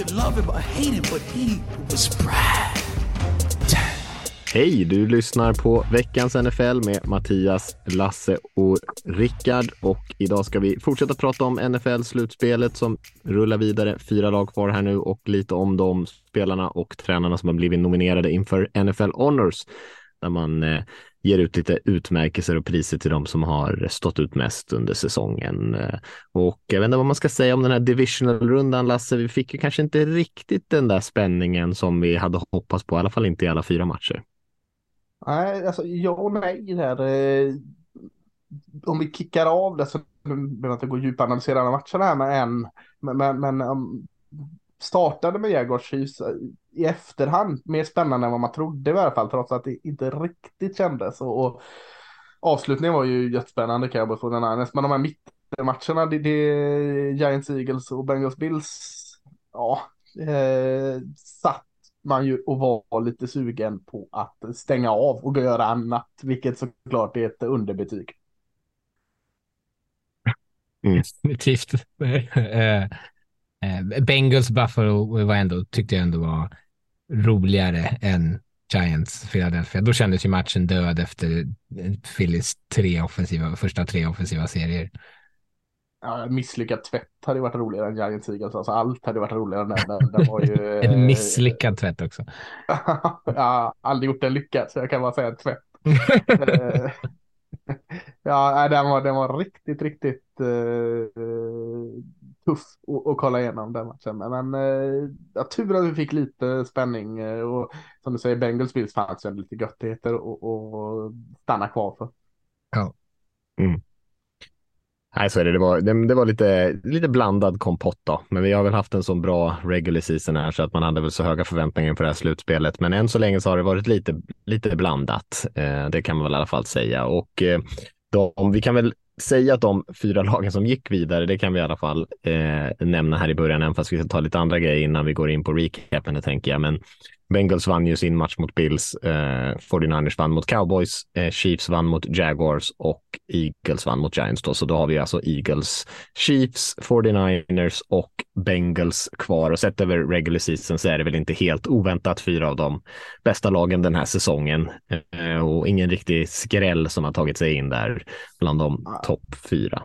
Could love him or hate him, but he was Brad. Hej, du lyssnar på veckans NFL med Mattias, Lasse och Rickard. Och idag ska vi fortsätta prata om NFL-slutspelet som rullar vidare. Fyra lag kvar här nu och lite om de spelarna och tränarna som har blivit nominerade inför NFL Honors där man eh, ger ut lite utmärkelser och priser till de som har stått ut mest under säsongen. Och jag vet inte vad man ska säga om den här divisional-rundan, Lasse. Vi fick ju kanske inte riktigt den där spänningen som vi hade hoppats på, i alla fall inte i alla fyra matcher. Nej, alltså ja och nej där. Eh, om vi kickar av det så behöver jag inte gå djupt analysera alla matcherna här med en. Men, men, men um, startade med Jaguars i efterhand mer spännande än vad man trodde i alla fall, trots att det inte riktigt kändes. Och, och avslutningen var ju jättespännande kan jag bara få den här. Men de här mittenmatcherna, det, det Giants, Eagles och Bengals Bills, ja, eh, satt man ju och var lite sugen på att stänga av och göra annat, vilket såklart är ett underbetyg. Mm. Definitivt. Eh, eh, Bengals Buffalo var ändå, tyckte jag ändå var roligare än Giants Philadelphia. Då kändes ju matchen död efter Phillies tre offensiva, första tre offensiva serier ja, misslyckad tvätt hade varit roligare än Giants Eagles. Alltså allt hade varit roligare än den. den var ju, en misslyckad tvätt också. jag har aldrig gjort en lyckad så jag kan bara säga tvätt. Eh, ja, den var, den var riktigt, riktigt uh, tuff att, att kolla igenom den matchen. Men eh, uh, jag tur att vi fick lite spänning eh, och som du säger, Bengals Bills fanns ju lite göttigheter att stanna kvar för. Ja. Mm. Nej, så är det. Det var, det, det, var lite, lite blandad kompott då, men vi har väl haft en så bra regular season här så att man hade väl så höga förväntningar på det här slutspelet. Men än så länge så har det varit lite, lite blandat. Eh, det kan man väl i alla fall säga. Och eh, de, vi kan väl säga att de fyra lagen som gick vidare, det kan vi i alla fall eh, nämna här i början, även fast vi ska ta lite andra grejer innan vi går in på recapen, tänker jag. Men Bengals vann ju sin match mot Bills, eh, 49ers vann mot Cowboys, eh, Chiefs vann mot Jaguars och Eagles vann mot Giants då. Så då har vi alltså Eagles, Chiefs, 49ers och Bengals kvar. Och sett över regular season så är det väl inte helt oväntat fyra av de bästa lagen den här säsongen. Eh, och ingen riktig skräll som har tagit sig in där bland de topp fyra.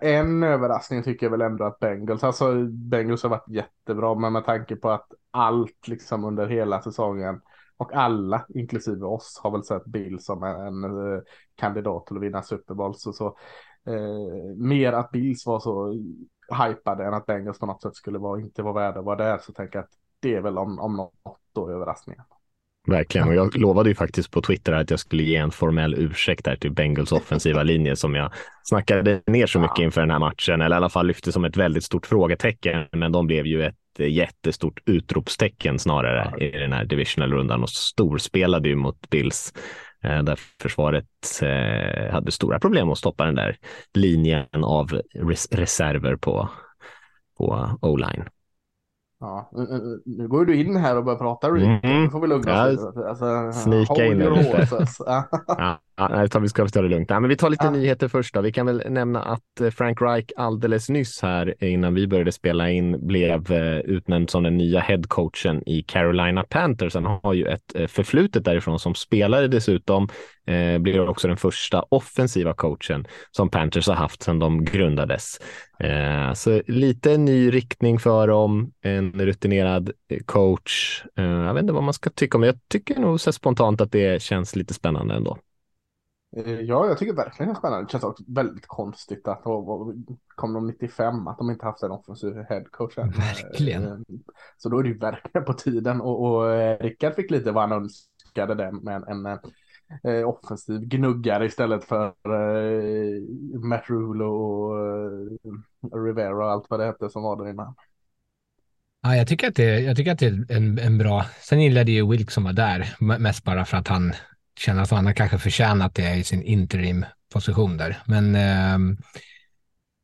En överraskning tycker jag väl ändå att Bengals, alltså Bengals har varit jättebra, men med tanke på att allt liksom under hela säsongen och alla, inklusive oss, har väl sett Bill som en, en eh, kandidat till att vinna Super Bowl. Så, så eh, mer att Bills var så hypade än att Bengals på något sätt skulle vara, inte vara värda att vara där. Så tänker jag att det är väl om, om något då överraskningen. Verkligen, och jag lovade ju faktiskt på Twitter att jag skulle ge en formell ursäkt där till Bengals offensiva linje som jag snackade ner så mycket inför den här matchen, eller i alla fall lyfte som ett väldigt stort frågetecken, men de blev ju ett jättestort utropstecken snarare i den här divisional-rundan och storspelade ju mot Bills eh, där försvaret eh, hade stora problem att stoppa den där linjen av reserver på, på o-line. Ja, nu går du in här och börjar prata Rick. Mm. Nu får vi lugna oss. Ja, alltså, Snika in lite. ja, ja, vi ska ta det lugnt. Ja, men vi tar lite ja. nyheter först. Då. Vi kan väl nämna att eh, Frank Reich alldeles nyss här innan vi började spela in blev eh, utnämnd som den nya headcoachen i Carolina Panthers. Han har ju ett eh, förflutet därifrån som spelare dessutom. Eh, blir också den första offensiva coachen som Panthers har haft sedan de grundades. Eh, så lite ny riktning för dem, en rutinerad coach. Eh, jag vet inte vad man ska tycka om Jag tycker nog så spontant att det känns lite spännande ändå. Eh, ja, jag tycker verkligen det är spännande. Det känns också väldigt konstigt att kom de 95 att de inte haft en offensiv headcoach än. Verkligen. Eh, så då är det ju verkligen på tiden och, och eh, Rickard fick lite vad han önskade det med en, en eh, offensiv gnuggare istället för eh, Matt Rule och eh, Rivera och allt vad det hette som var där innan. Ja, jag tycker att det, jag tycker att det är en, en bra... Sen gillade ju Wilk som var där, mest bara för att han känner att han har kanske förtjänat det i sin interim-position där. Men eh,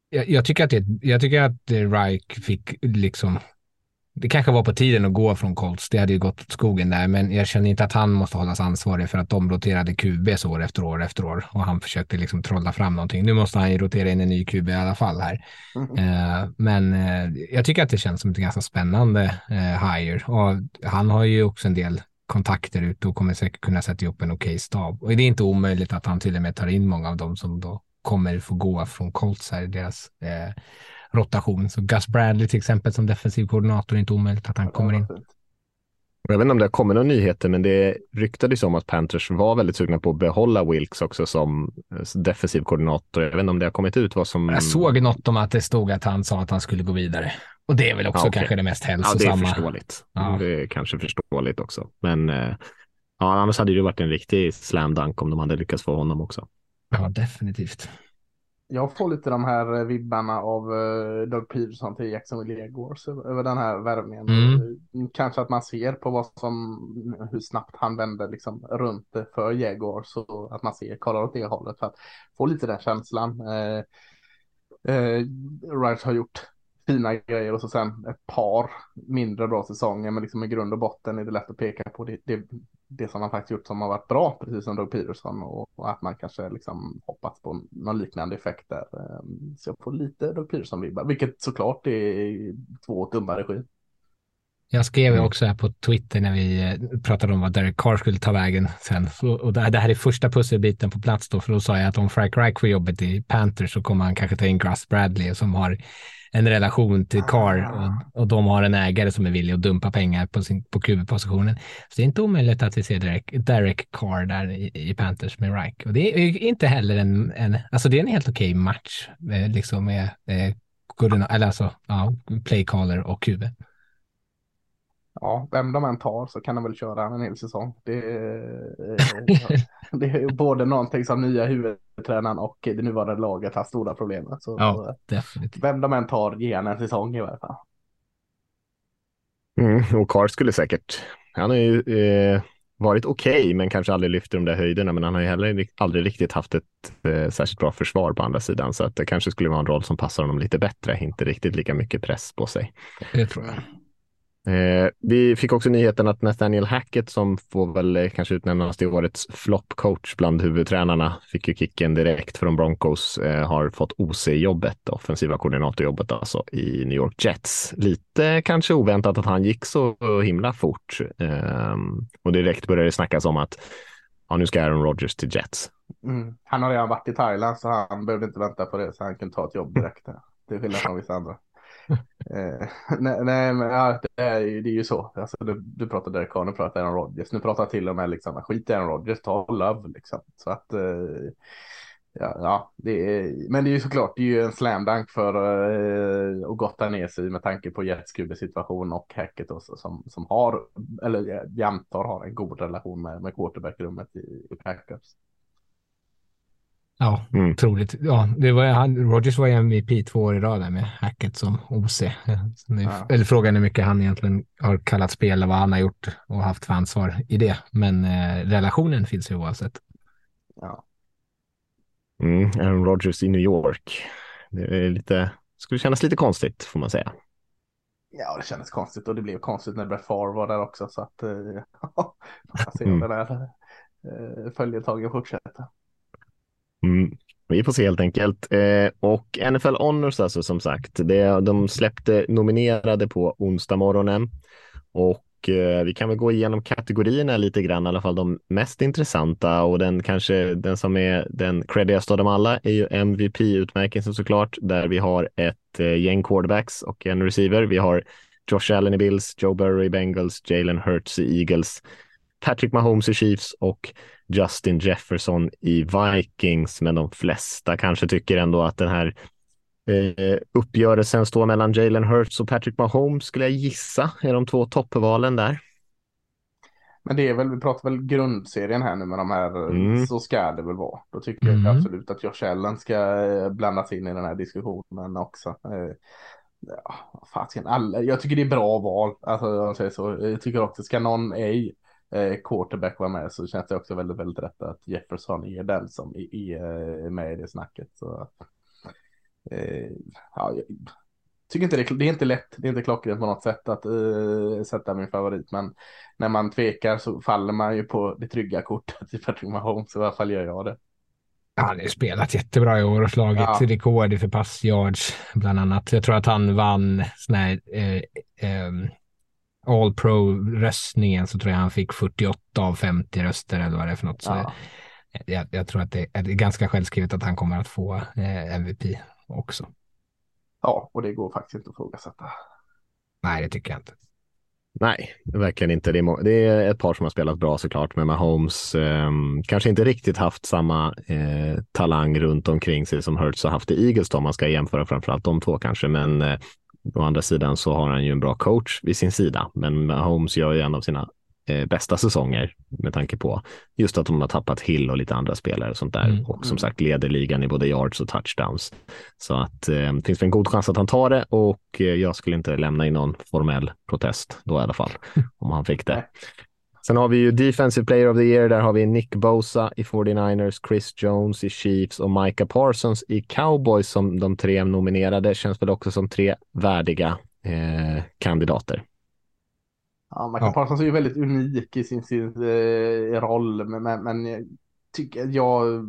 jag, jag, tycker att det, jag tycker att Reich fick liksom det kanske var på tiden att gå från Colts. Det hade ju gått åt skogen där, men jag känner inte att han måste hållas ansvarig för att de roterade QBs år efter år efter år och han försökte liksom trolla fram någonting. Nu måste han ju rotera in en ny QB i alla fall här. Mm. Eh, men eh, jag tycker att det känns som ett ganska spännande eh, hire och han har ju också en del kontakter ute och kommer säkert kunna sätta ihop en okej okay stab. Och det är inte omöjligt att han till och med tar in många av dem som då kommer få gå från Colts här i deras eh, rotation. Så Gus Bradley till exempel som defensiv koordinator är inte omöjligt att han kommer in. Jag vet inte om det har kommit några nyheter, men det ryktades om att Panthers var väldigt sugna på att behålla Wilkes också som eh, defensiv koordinator. Jag vet inte om det har kommit ut vad som... Jag såg något om att det stod att han sa att han skulle gå vidare. Och det är väl också ja, okay. kanske det mest hälsosamma. Ja, det är förståeligt. Ja. Det är kanske förståeligt också. Men eh, ja, annars hade det varit en riktig slam dunk om de hade lyckats få honom också. Ja, definitivt jag får lite de här eh, vibbarna av uh, Doug Peterson till Jacksonville Jaguars över den här värvningen. Mm. Eh, kanske att man ser på vad som, hur snabbt han vänder liksom runt för Jaguars och att man ser, kollar åt det hållet för att få lite den känslan. Uh, uh, Rice har gjort fina grejer och så sen ett par mindre bra säsonger men liksom i grund och botten är det lätt att peka på det, det, det som man faktiskt gjort som har varit bra, precis som Doug Peterson och, och att man kanske liksom hoppats på någon liknande effekt där. Ehm, så jag får lite Doug Peterson-vibbar, vilket såklart är två dumma regi. Jag skrev mm. också här på Twitter när vi eh, pratade om vad Derek Carr skulle ta vägen sen. Och det här är första pusselbiten på plats då, för då sa jag att om Frank Reich får jobbet i Panthers så kommer han kanske ta in Gus Bradley som har en relation till Carr och, och de har en ägare som är villig att dumpa pengar på, sin, på QB-positionen. Så det är inte omöjligt att vi ser Derek, Derek Carr där i, i Panthers med Reich. Och det är inte heller en, en alltså det är en helt okej okay match med, liksom med eh, eller alltså, ja, playcaller och QB ja, vem de än tar så kan de väl köra en hel säsong. Det är, det är både någonting som nya huvudtränaren och det nuvarande laget har stora problem med. Så, ja, definitivt. Vem de än tar ger en säsong i varje fall. Mm, och Carr skulle säkert, han har ju eh, varit okej, okay, men kanske aldrig lyft de där höjderna. Men han har ju heller aldrig riktigt haft ett eh, särskilt bra försvar på andra sidan, så att det kanske skulle vara en roll som passar honom lite bättre, inte riktigt lika mycket press på sig. Det tror jag. Eh, vi fick också nyheten att Nathaniel Hackett, som får väl eh, kanske utnämnas till årets floppcoach bland huvudtränarna, fick ju kicken direkt från Broncos, eh, har fått OC-jobbet, offensiva koordinatorjobbet alltså, i New York Jets. Lite kanske oväntat att han gick så himla fort. Eh, och direkt började det snackas om att ja, nu ska Aaron Rodgers till Jets. Mm. Han har redan varit i Thailand så han behövde inte vänta på det, så han kunde ta ett jobb direkt. Till skillnad från vissa andra eh, nej, nej, men ja, det, är ju, det är ju så. Alltså, du, du pratar Derek Carr, nu pratar Aaron Rodgers. Nu pratar till och med liksom, skit i Aaron Rodgers, ta Love liksom. Så att, eh, ja, ja det är, men det är ju såklart, det är ju en slam dunk för eh, att gotta ner sig med tanke på Jets situation och Hackett också som, som har, eller eh, jag antar har en god relation med, med quarterback-rummet i, i Packers. Ja, mm. otroligt. Ja, det var, han, Rogers var ju MVP två år i rad med Hackett som OC. Nu, ja. Eller frågan är hur mycket han egentligen har kallat spel och vad han har gjort och haft för ansvar i det. Men eh, relationen finns ju oavsett. Ja. Mm, Aaron Rodgers i New York. Det är lite, skulle kännas lite konstigt får man säga. Ja, det kändes konstigt och det blev konstigt när Brett Favre var där också. Så att, eh, ja, får se om mm. den där eh, följetagen fortsätter. Mm. Vi får se helt enkelt. Eh, och NFL Honors alltså som sagt, det, de släppte nominerade på onsdag morgonen och eh, vi kan väl gå igenom kategorierna lite grann, i alla fall de mest intressanta och den kanske den som är den creddigaste av dem alla är ju MVP-utmärkelsen såklart, där vi har ett eh, gäng quarterbacks och en receiver. Vi har Josh Allen i Bills, Joe Burrow i Bengals, Jalen Hurts i Eagles, Patrick Mahomes i Chiefs och Justin Jefferson i Vikings, men de flesta kanske tycker ändå att den här eh, uppgörelsen står mellan Jalen Hurts och Patrick Mahomes skulle jag gissa är de två toppvalen där. Men det är väl, vi pratar väl grundserien här nu med de här, mm. så ska det väl vara. Då tycker mm. jag absolut att Josh Allen ska eh, blandas in i den här diskussionen också. Eh, ja, fasiken, alla, jag tycker det är bra val. Alltså, jag säger så. Jag tycker också, ska någon ej eh, quarterback vara med så känns det också väldigt, väldigt rätt att Jefferson är den som är, är med i det snacket. Så, eh, ja, jag tycker inte det, det är inte lätt, det är inte klockrent på något sätt att uh, sätta min favorit, men när man tvekar så faller man ju på det trygga kortet i Patrick Mahomes, så i alla fall gör jag det. Han har spelat jättebra i år och slagit ja. rekord för passyards bland annat. Jag tror att han vann sån här eh, eh, All Pro-röstningen så tror jag han fick 48 av 50 röster eller vad det är för något. Så ja. jag, jag, tror att det är ganska självskrivet att han kommer att få eh, MVP också. Ja, och det går faktiskt inte att ifrågasätta. Nej, det tycker jag inte. Nej, verkligen inte. Det är, det är ett par som har spelat bra såklart, men Mahomes eh, kanske inte riktigt haft samma eh, talang runt omkring sig som Hurts har haft i Eagles då, man ska jämföra framförallt de två kanske, men eh, å andra sidan så har han ju en bra coach vid sin sida. Men Mahomes gör ju en av sina eh, bästa säsonger med tanke på just att de har tappat Hill och lite andra spelare och sånt där. Mm. Och som sagt leder ligan i både yards och touchdowns. Så att eh, det finns en god chans att han tar det och eh, jag skulle inte lämna in någon formell protest då i alla fall, om han fick det. Sen har vi ju Defensive Player of the Year. Där har vi Nick Bosa i 49ers, Chris Jones i Chiefs och Micah Parsons i Cowboys som de tre nominerade. Känns väl också som tre värdiga eh, kandidater. Ja, Michael ja. Parsons är ju väldigt unik i sin, sin eh, roll, men, men jag tycker jag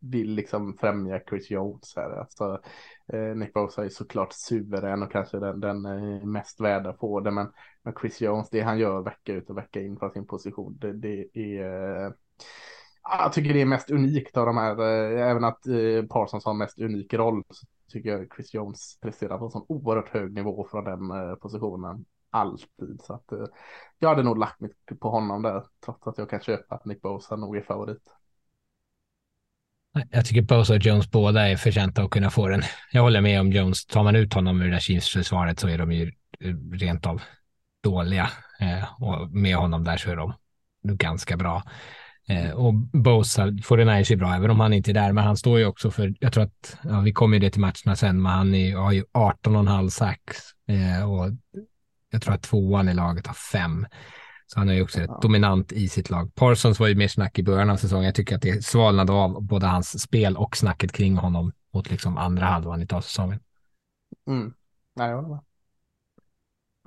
vill liksom främja Chris Jones här. Alltså, eh, Nick Bosa är såklart suverän och kanske den, den eh, mest värda på det, men, men Chris Jones, det han gör vecka ut och vecka in för sin position, det, det är eh, jag tycker det är mest unikt av de här, eh, även att eh, Parsons har mest unik roll, så tycker jag Chris Jones presterar på en sån oerhört hög nivå från den eh, positionen alltid. Så att eh, jag hade nog lagt mig på honom där, trots att jag kan köpa att Nick Bosa nog är favorit. Jag tycker Bosa och Jones båda är förtjänta att kunna få den. Jag håller med om Jones. Tar man ut honom ur det där Chiefs-försvaret så är de ju eh, rent av dåliga. Eh, och med honom där så är de ganska bra. Eh, och Bosa, 49ers är bra, även om han inte är där, men han står ju också för, jag tror att, ja, vi kommer ju det till matcherna sen, men han är, har ju 18,5 sax. eh, och jag tror att tvåan i laget har fem. Så han är ju också rätt dominant i sitt lag. Parsons var ju mer snack i början av säsongen. Jag tycker att det svalnade av både hans spel och snacket kring honom mot liksom andra halvan av säsongen. Mm. Nej, jag med.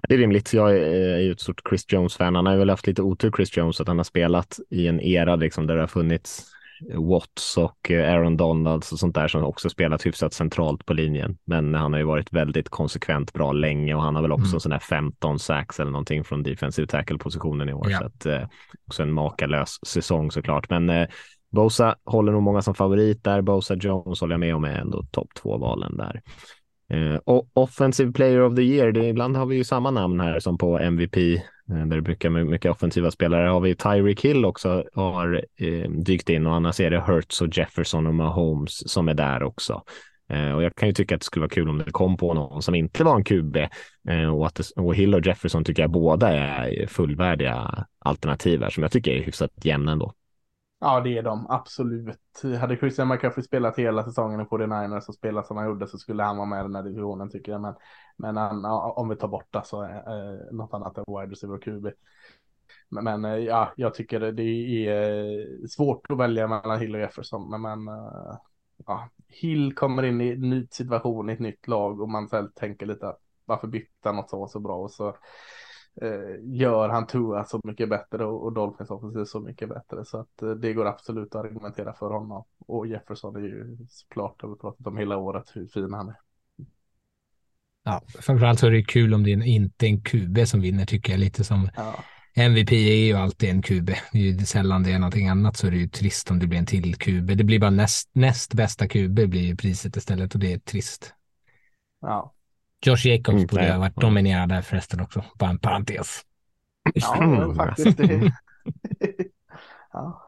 Det är rimligt. Jag är ju ett stort Chris Jones-fan. Han har väl haft lite otur, Chris Jones, att han har spelat i en era liksom, där det har funnits Watts och eh, Aaron Donalds och sånt där som också spelat hyfsat centralt på linjen. Men han har ju varit väldigt konsekvent bra länge och han har väl också mm. sån där 15 sacks eller någonting från defensive tackle-positionen i år. Ja. Så att, eh, också en makalös säsong såklart. Men eh, Bosa håller nog många som favorit där. Bosa Jones håller jag med om är ändå topp två-valen där. Eh, och offensive player of the year, det, ibland har vi ju samma namn här som på MVP Eh, där det brukar mycket offensiva spelare. Har vi Tyreek Hill också har eh, dykt in och annars är det Hurts och Jefferson och Mahomes som är där också. Eh, och jag kan ju tycka att det skulle vara kul om det kom på någon som inte var en QB eh, och, att det, och Hill och Jefferson tycker jag båda är fullvärdiga alternativ här som jag tycker är hyfsat jämna ändå. Ja, det är de absolut. Hade Christian McCaffrey spelat hela säsongen på 49ers och spelat som han gjorde så skulle han vara med i den här divisionen tycker jag. Men, men han, om vi tar bort alltså, eh, något annat än wide receiver QB. Men, men eh, ja, jag tycker det är eh, svårt att välja mellan Hill och Jefferson. Men, men eh, ja, Hill kommer in i en ny situation i ett nytt lag och man själv tänker lite varför bytte han något var så bra och så gör han Tua så mycket bättre och, och Dolphins offensiv så mycket bättre. Så att eh, det går absolut att argumentera för honom. Och Jefferson är ju såklart, har vi pratat om hela året, hur fin han är. Ja, framförallt så är det kul om det är inte en QB som vinner tycker jag lite som ja. MVP är ju alltid en QB. Det är ju sällan det är någonting annat så är det ju trist om det blir en till QB. Det blir bara näst, näst bästa QB blir ju priset istället och det är trist. Ja. Josh Jacobs mm, borde ha varit dominerad där förresten också, bara en parentes. Ja, faktiskt. ja.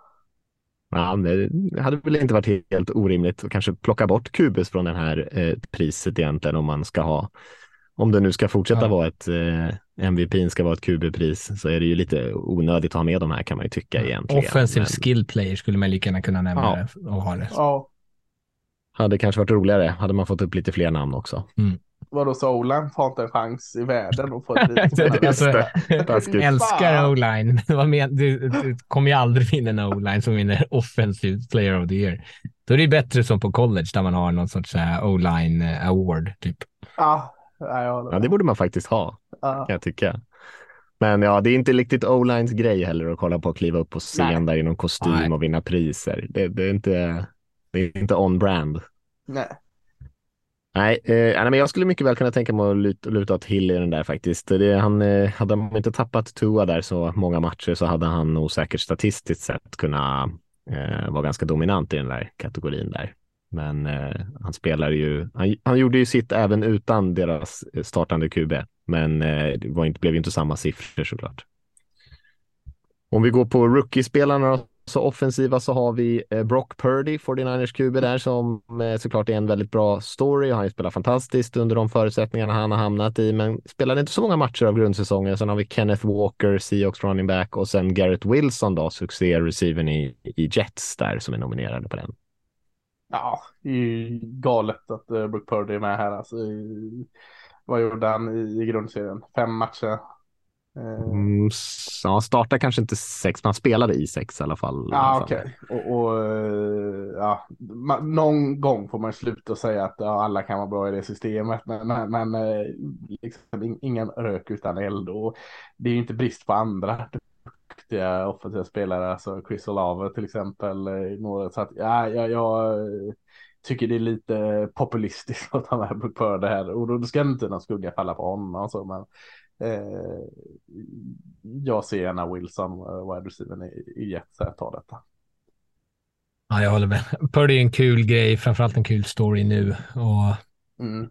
Ja, det hade väl inte varit helt orimligt att kanske plocka bort Kubus från det här eh, priset egentligen om man ska ha, om det nu ska fortsätta ja. vara ett eh, MVP ska vara ett QB-pris så är det ju lite onödigt att ha med de här kan man ju tycka egentligen. Offensive Men... skill player skulle man lika gärna kunna nämna ja. och ha det. Ja. Hade kanske varit roligare, hade man fått upp lite fler namn också. Mm. Vadå så Olan har inte en chans i världen att få ett alltså, Taskigt. älskar o-line. Men- Du, du kommer ju aldrig vinna en o-line som vinner offensive player of the year. Då är det ju bättre som på college där man har någon sorts så här o-line eh, award typ. Ja, det borde man faktiskt ha, kan jag tycka. Men ja, det är inte riktigt O-lines grej heller att kolla på och kliva upp på scen Nej. där i någon kostym Nej. och vinna priser. Det, det är inte, det är inte on-brand. Nej. Nej, eh, nej, men jag skulle mycket väl kunna tänka mig att luta, luta åt Hill i den där faktiskt. Det, han, eh, hade de inte tappat Tua där så många matcher så hade han nog säkert statistiskt sett kunnat eh, vara ganska dominant i den där kategorin där. Men eh, han spelar ju, han, han gjorde ju sitt även utan deras eh, startande QB, men eh, det var inte, blev ju inte samma siffror såklart. Om vi går på rookie-spelarna då, så offensiva så har vi eh, Brock Purdy, 49ers QB där, som eh, såklart är en väldigt bra story. Han har ju spelat fantastiskt under de förutsättningarna han har hamnat i, men spelade inte så många matcher av grundsäsongen. Sen har vi Kenneth Walker, Seahawks running back och sen Garrett Wilson då, succé-receiven i, i Jets där som är nominerade på den. Ja, det är ju galet att eh, Brock Purdy är med här. Alltså, vad gjorde han i grundserien? Fem matcher? Eh, Mm, ja, startar kanske inte sex, men han spelade i sex i alla fall. Ja, okej. Och, och eh, ja, ma- någon gång får man sluta säga att ja, alla kan vara bra i det systemet. Men, men, men eh, liksom, in- ingen rök utan eld. Och det är ju inte brist på andra duktiga offensiva spelare. Alltså Chris Olave till exempel. några- Så att, ja, jag, jag tycker det är lite populistiskt att ta med Brook Purdy här. Och då ska inte någon skugga falla på honom. Så, men, eh, jag ser gärna Wilson, uh, wide receiver i, i Jets, ta detta. Ja, jag håller med. Purdy är en kul grej, framförallt en kul story nu. Och Mm.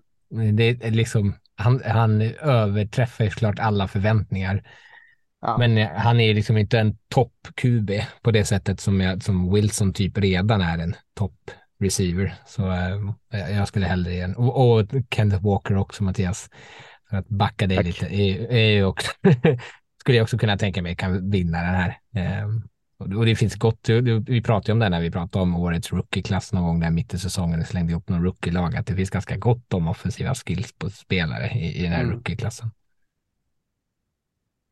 det är liksom, han, han överträffar såklart alla förväntningar. Ja. Men eh, han är liksom inte en topp-QB på det sättet som, jag, som Wilson typ redan är en topp-receiver. Så eh, jag skulle hellre ge en, och, och Kenneth Walker också, Mattias. För att backa dig Tack. lite, är, är också, skulle jag också kunna tänka mig kan vinna den här. Eh, och det- finns gott, vi pratade om det när vi pratade om årets rookie-klass någon gång där mitt i säsongen, och slängde ihop någon rookie-lag, att det finns ganska gott om offensiva skills på spelare i, i den här Mm. rookie-klassen.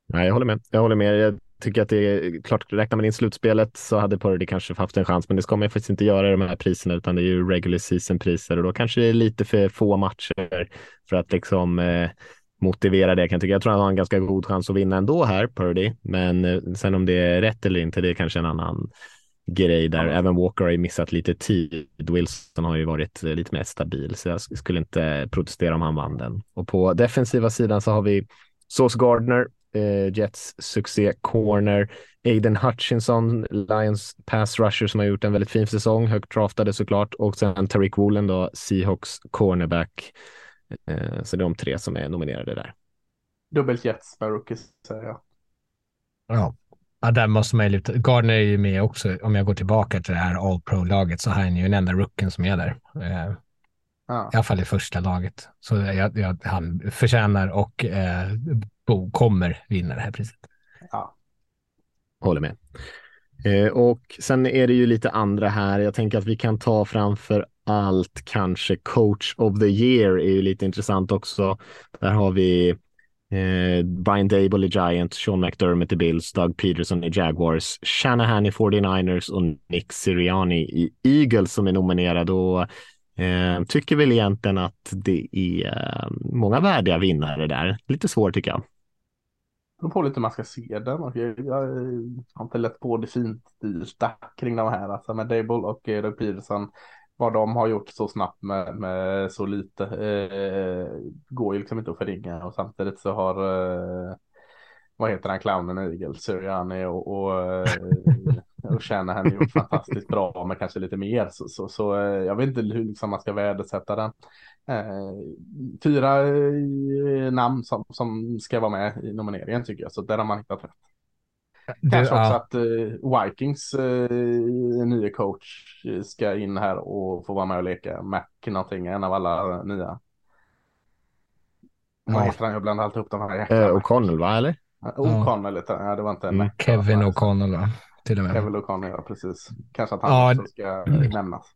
Nej, jag håller med. Jag håller med. Tycker att det är klart, räknar man in slutspelet så hade Purdy kanske haft en chans, men det ska man ju faktiskt inte göra i de här priserna, utan det är ju regular season-priser och då kanske det är lite för få matcher för att liksom eh, motivera det. Kan jag, tycka. jag tror han har en ganska god chans att vinna ändå här, Purdy, men eh, sen om det är rätt eller inte, det är kanske en annan grej där. Även Walker har ju missat lite tid. Wilson har ju varit eh, lite mer stabil, så jag sk- skulle inte protestera om han vann den. Och på defensiva sidan så har vi Sauce Gardner, eh, Jets succé corner, Aiden Hutchinson, Lions pass rusher som har gjort en väldigt fin säsong, högt draftade såklart, och sen Tariq Woolen då, Seahawks cornerback. Eh, så det är de tre som är nominerade där. Dubbelt Jets med rookies, säger jag. Ja. Ja, där måste man ju lyfta. Gardner är ju med också. Om jag går tillbaka till det här All Pro-laget så har han ju den enda rookien som är där. Eh, Ja. I alla fall i första laget. Så jag, jag, han förtjänar och eh, Bo kommer vinna det här priset. Ja. Håller med. Eh, och sen är det ju lite andra här. Jag tänker att vi kan ta framför allt kanske coach of the year är ju lite intressant också. Där har vi eh, Brian Dable i Giants, Sean McDermott i Bills, Doug Peterson i Jaguars, Shanahan i 49ers och Nick Sirianni i Eagles som är nominerad. Och eh, tycker väl egentligen att det är eh, många värdiga vinnare där. Lite svårt tycker jag. beror på lite hur man ska se den. Och jag, jag har inte lätt på det finstyrda kring de här. Alltså med Dable och eh, Doug Peterson. Vad de har gjort så snabbt med, med så lite. Eh, går ju liksom inte att förringa. Och samtidigt så har eh, vad heter han, clownen i Eagles, och, och, eh, och Shanahan gjort fantastiskt bra med kanske lite mer. Så, så, så eh, jag vet inte hur liksom man ska värdesätta den. Eh, fyra eh, namn som, som ska vara med i nomineringen tycker jag, så där har man hittat rätt. Kanske också ja, att eh, Vikings eh, nya coach ska in här och få vara med och leka Mac någonting, en av alla nya. Vad Ja. heter han? Jag blandar alltid ihop de här Eh. O'Connell, va? Eller? O'Connell, lite. ja det var inte en Mm, Mac. Kevin O'Connell va? Till och med. Kevin O'Connell, ja precis. Kanske att han Ja, också ska mm. nämnas.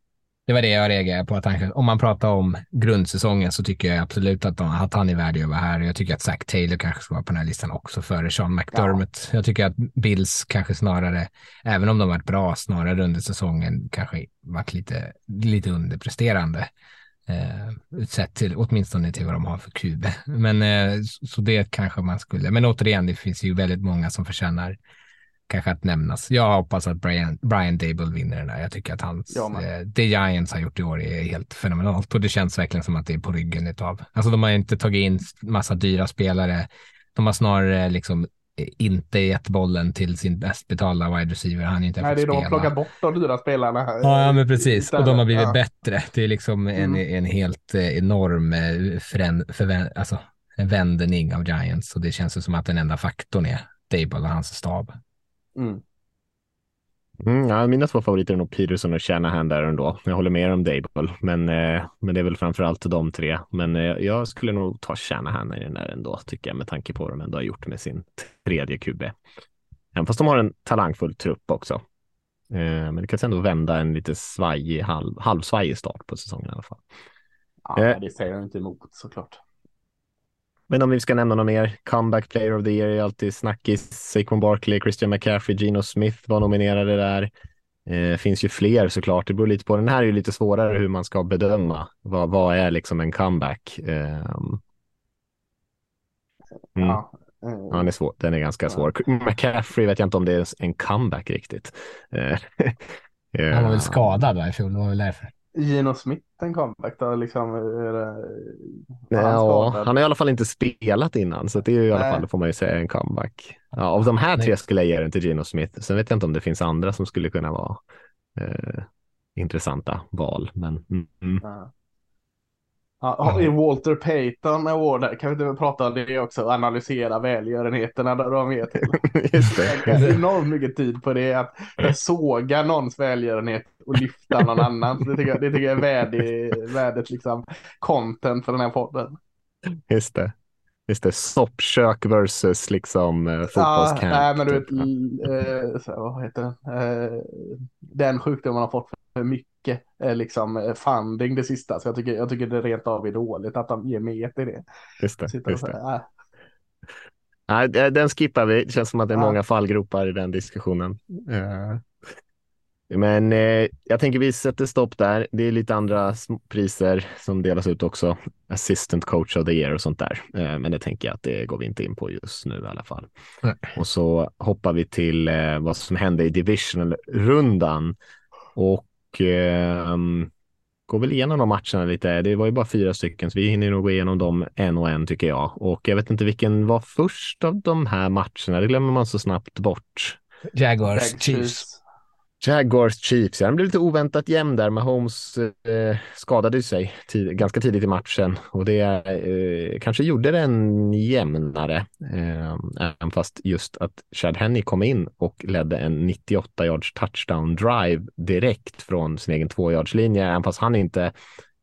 Det var det jag reagerade på. Att han, om man pratar om grundsäsongen så tycker jag absolut att, de, att han är värdig att vara här. Jag tycker att Zach Taylor kanske ska vara på den här listan också före Sean McDermott. Ja. Jag tycker att Bills kanske snarare, även om de varit bra, snarare under säsongen kanske varit lite, lite underpresterande. Eh, sett till, åtminstone till vad de har för QB. Men eh, så det kanske man skulle, men återigen, det finns ju väldigt många som förtjänar kanske att nämnas. Jag hoppas att Brian, Brian Dable vinner den här. Jag tycker att hans, ja, eh, det Giants har gjort i år är helt fenomenalt och det känns verkligen som att det är på ryggen utav. Alltså de har inte tagit in massa dyra spelare. De har snarare liksom inte gett bollen till sin bäst betalda wide receiver. Han inte Nej, det är de plockat bort de dyra spelarna. Här. Ja, men precis. Och de har blivit ja. bättre. Det är liksom en, mm. en helt eh, enorm eh, förän, förvän, alltså, vändning av Giants. Och det känns som att den enda faktorn är Dable och hans stab. Mm. Mm, ja, mina två favoriter är nog Peterson och Shanahan där ändå. Jag håller med om Dable, men, eh, men det är väl framför allt de tre. Men eh, jag skulle nog ta Shanahan i den där ändå, tycker jag, med tanke på vad de ändå har gjort med sin tredje QB. Även fast de har en talangfull trupp också. Eh, men det kan ändå vända en lite svajig, halv, halvsvajig start på säsongen i alla fall. Ja, eh, det säger jag inte emot såklart. Men om vi ska nämna något mer, comeback player of the year är alltid snackis. Saquon Barkley, Christian McCaffrey, Gino Smith var nominerade där. Eh, finns ju fler såklart. Det beror lite på. Den här är ju lite svårare hur man ska bedöma. Vad, vad är liksom en comeback? Eh, mm. Ja, mm. ja, den är svår. Den är ganska ja. svår. McCaffrey vet jag inte om det är en comeback riktigt. Eh, Han var väl skadad va, i fjol, det var väl därför. Gino Smith en comeback då? Liksom, är det, Nej, han, ja, han har i alla fall inte spelat innan, så det är ju i alla fall, får man ju säga, en comeback. Ja, av de här tre skulle jag ge den till Gino Smith. Sen vet jag inte om det finns andra som skulle kunna vara eh, intressanta val, men mm. ja. Ja, I Walter Payton Award, kan vi inte prata om det också? Analysera välgörenheterna där de är till. Just det. Enormt mycket tid på det. Att såga någons välgörenhet och lyfta någon annan. Det tycker jag, det tycker jag är värdig, värdigt liksom content för den här podden. Just det. Just det, soppkök versus liksom eh, fotbollscamp. Ja, nej, men du vet, eh, så, vad heter den? Eh, den sjukdomen har fått för mycket eh, liksom eh, funding det sista. Så jag tycker, jag tycker det rent av är dåligt att de ger mer till det. Just det. Just det. Äh. Nej, den skippar vi. Det känns som att det är många fallgropar i den diskussionen. Uh. Men eh, jag tänker vi sätter stopp där. Det är lite andra priser som delas ut också. Assistant coach of the year och sånt där. Eh, men det tänker jag att det går vi inte in på just nu i alla fall. Nej. Och så hoppar vi till eh, vad som hände i divisional-rundan. Och eh, går väl igenom de matcherna lite. Det var ju bara fyra stycken, så vi hinner nog gå igenom dem en och en tycker jag. Och jag vet inte vilken var först av de här matcherna. Det glömmer man så snabbt bort. Jaguars, Chiefs. Jaguars Chiefs, ja, den blev lite oväntat jämn där. Mahomes eh, skadade sig tid, ganska tidigt i matchen och det eh, kanske gjorde den jämnare. Eh, även fast just att Chad Henney kom in och ledde en 98 yards touchdown drive direkt från sin egen två yards linje, även fast han inte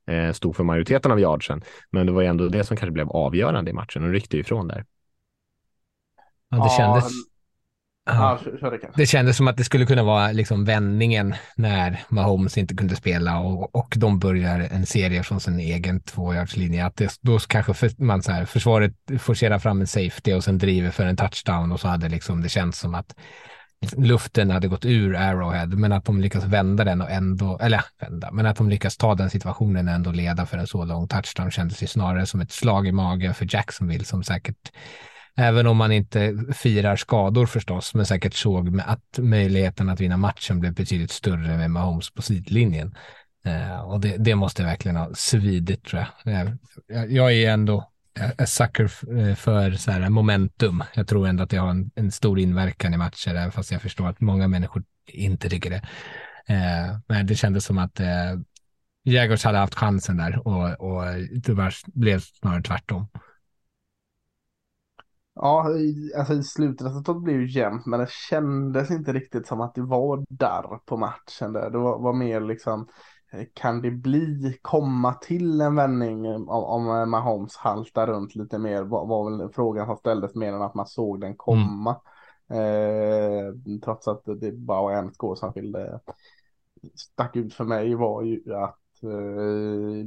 eh, stod för majoriteten av yardsen. Men det var ju ändå det som kanske blev avgörande i matchen och ryckte ifrån där. Ja, det kändes. Ja, det kändes som att det skulle kunna vara liksom vändningen när Mahomes inte kunde spela och, och de börjar en serie från sin egen. Att det, då kanske för, man så här, försvaret forcerar fram en safety och sen driver för en touchdown och så hade liksom det känts som att luften hade gått ur Arrowhead, men att de lyckas vända den och ändå, eller vända, men att de lyckas ta den situationen och ändå leda för en så lång touchdown kändes ju snarare som ett slag i magen för Jacksonville som säkert Även om man inte firar skador förstås, men säkert såg att möjligheten att vinna matchen blev betydligt större med Mahomes på sidlinjen. Eh, och det, det, måste verkligen ha svidit tror jag. Eh, jag, jag är ändå eh, en sucker eh, för så här momentum. Jag tror ändå att det har en, en stor inverkan i matcher, även fast jag förstår att många människor inte tycker det. Eh, men det kändes som att eh, Jägers hade haft chansen där och, och tyvärr blev snarare tvärtom. Ja, alltså slutresultatet blev ju jämnt, men det kändes inte riktigt som att det var där på matchen. Där. Det var, var mer liksom, eh, kan det bli, komma till en vändning om, om Mahomes haltar runt lite mer? Var, var väl frågan som ställdes mer än att man såg den komma. Mm. Eh, trots att det bara var en skål som skilde stack ut för mig var ju att eh,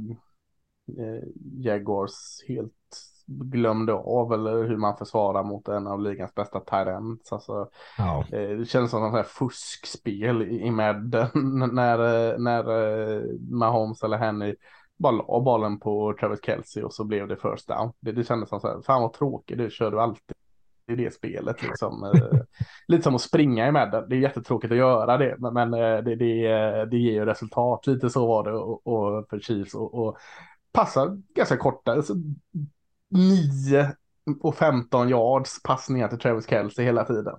eh, Jaguars helt glömde av eller hur man försvarar mot en av ligans bästa tyrants. Alltså, Ja. eh, det känns som ett fuskspel i, Madden när, när eh, Mahomes eller Henry bara la bollen på Travis Kelce och så blev det first down. Det, det kändes som så här, fan vad tråkigt, det kör du alltid i det spelet liksom. Eh, lite som att springa i Madden, det är jättetråkigt att göra det, men, det, det, det ger ju resultat. Lite så var det och, och för Chiefs och, och passar ganska korta, alltså 9 och 15 yards passningar till Travis Kelce hela tiden.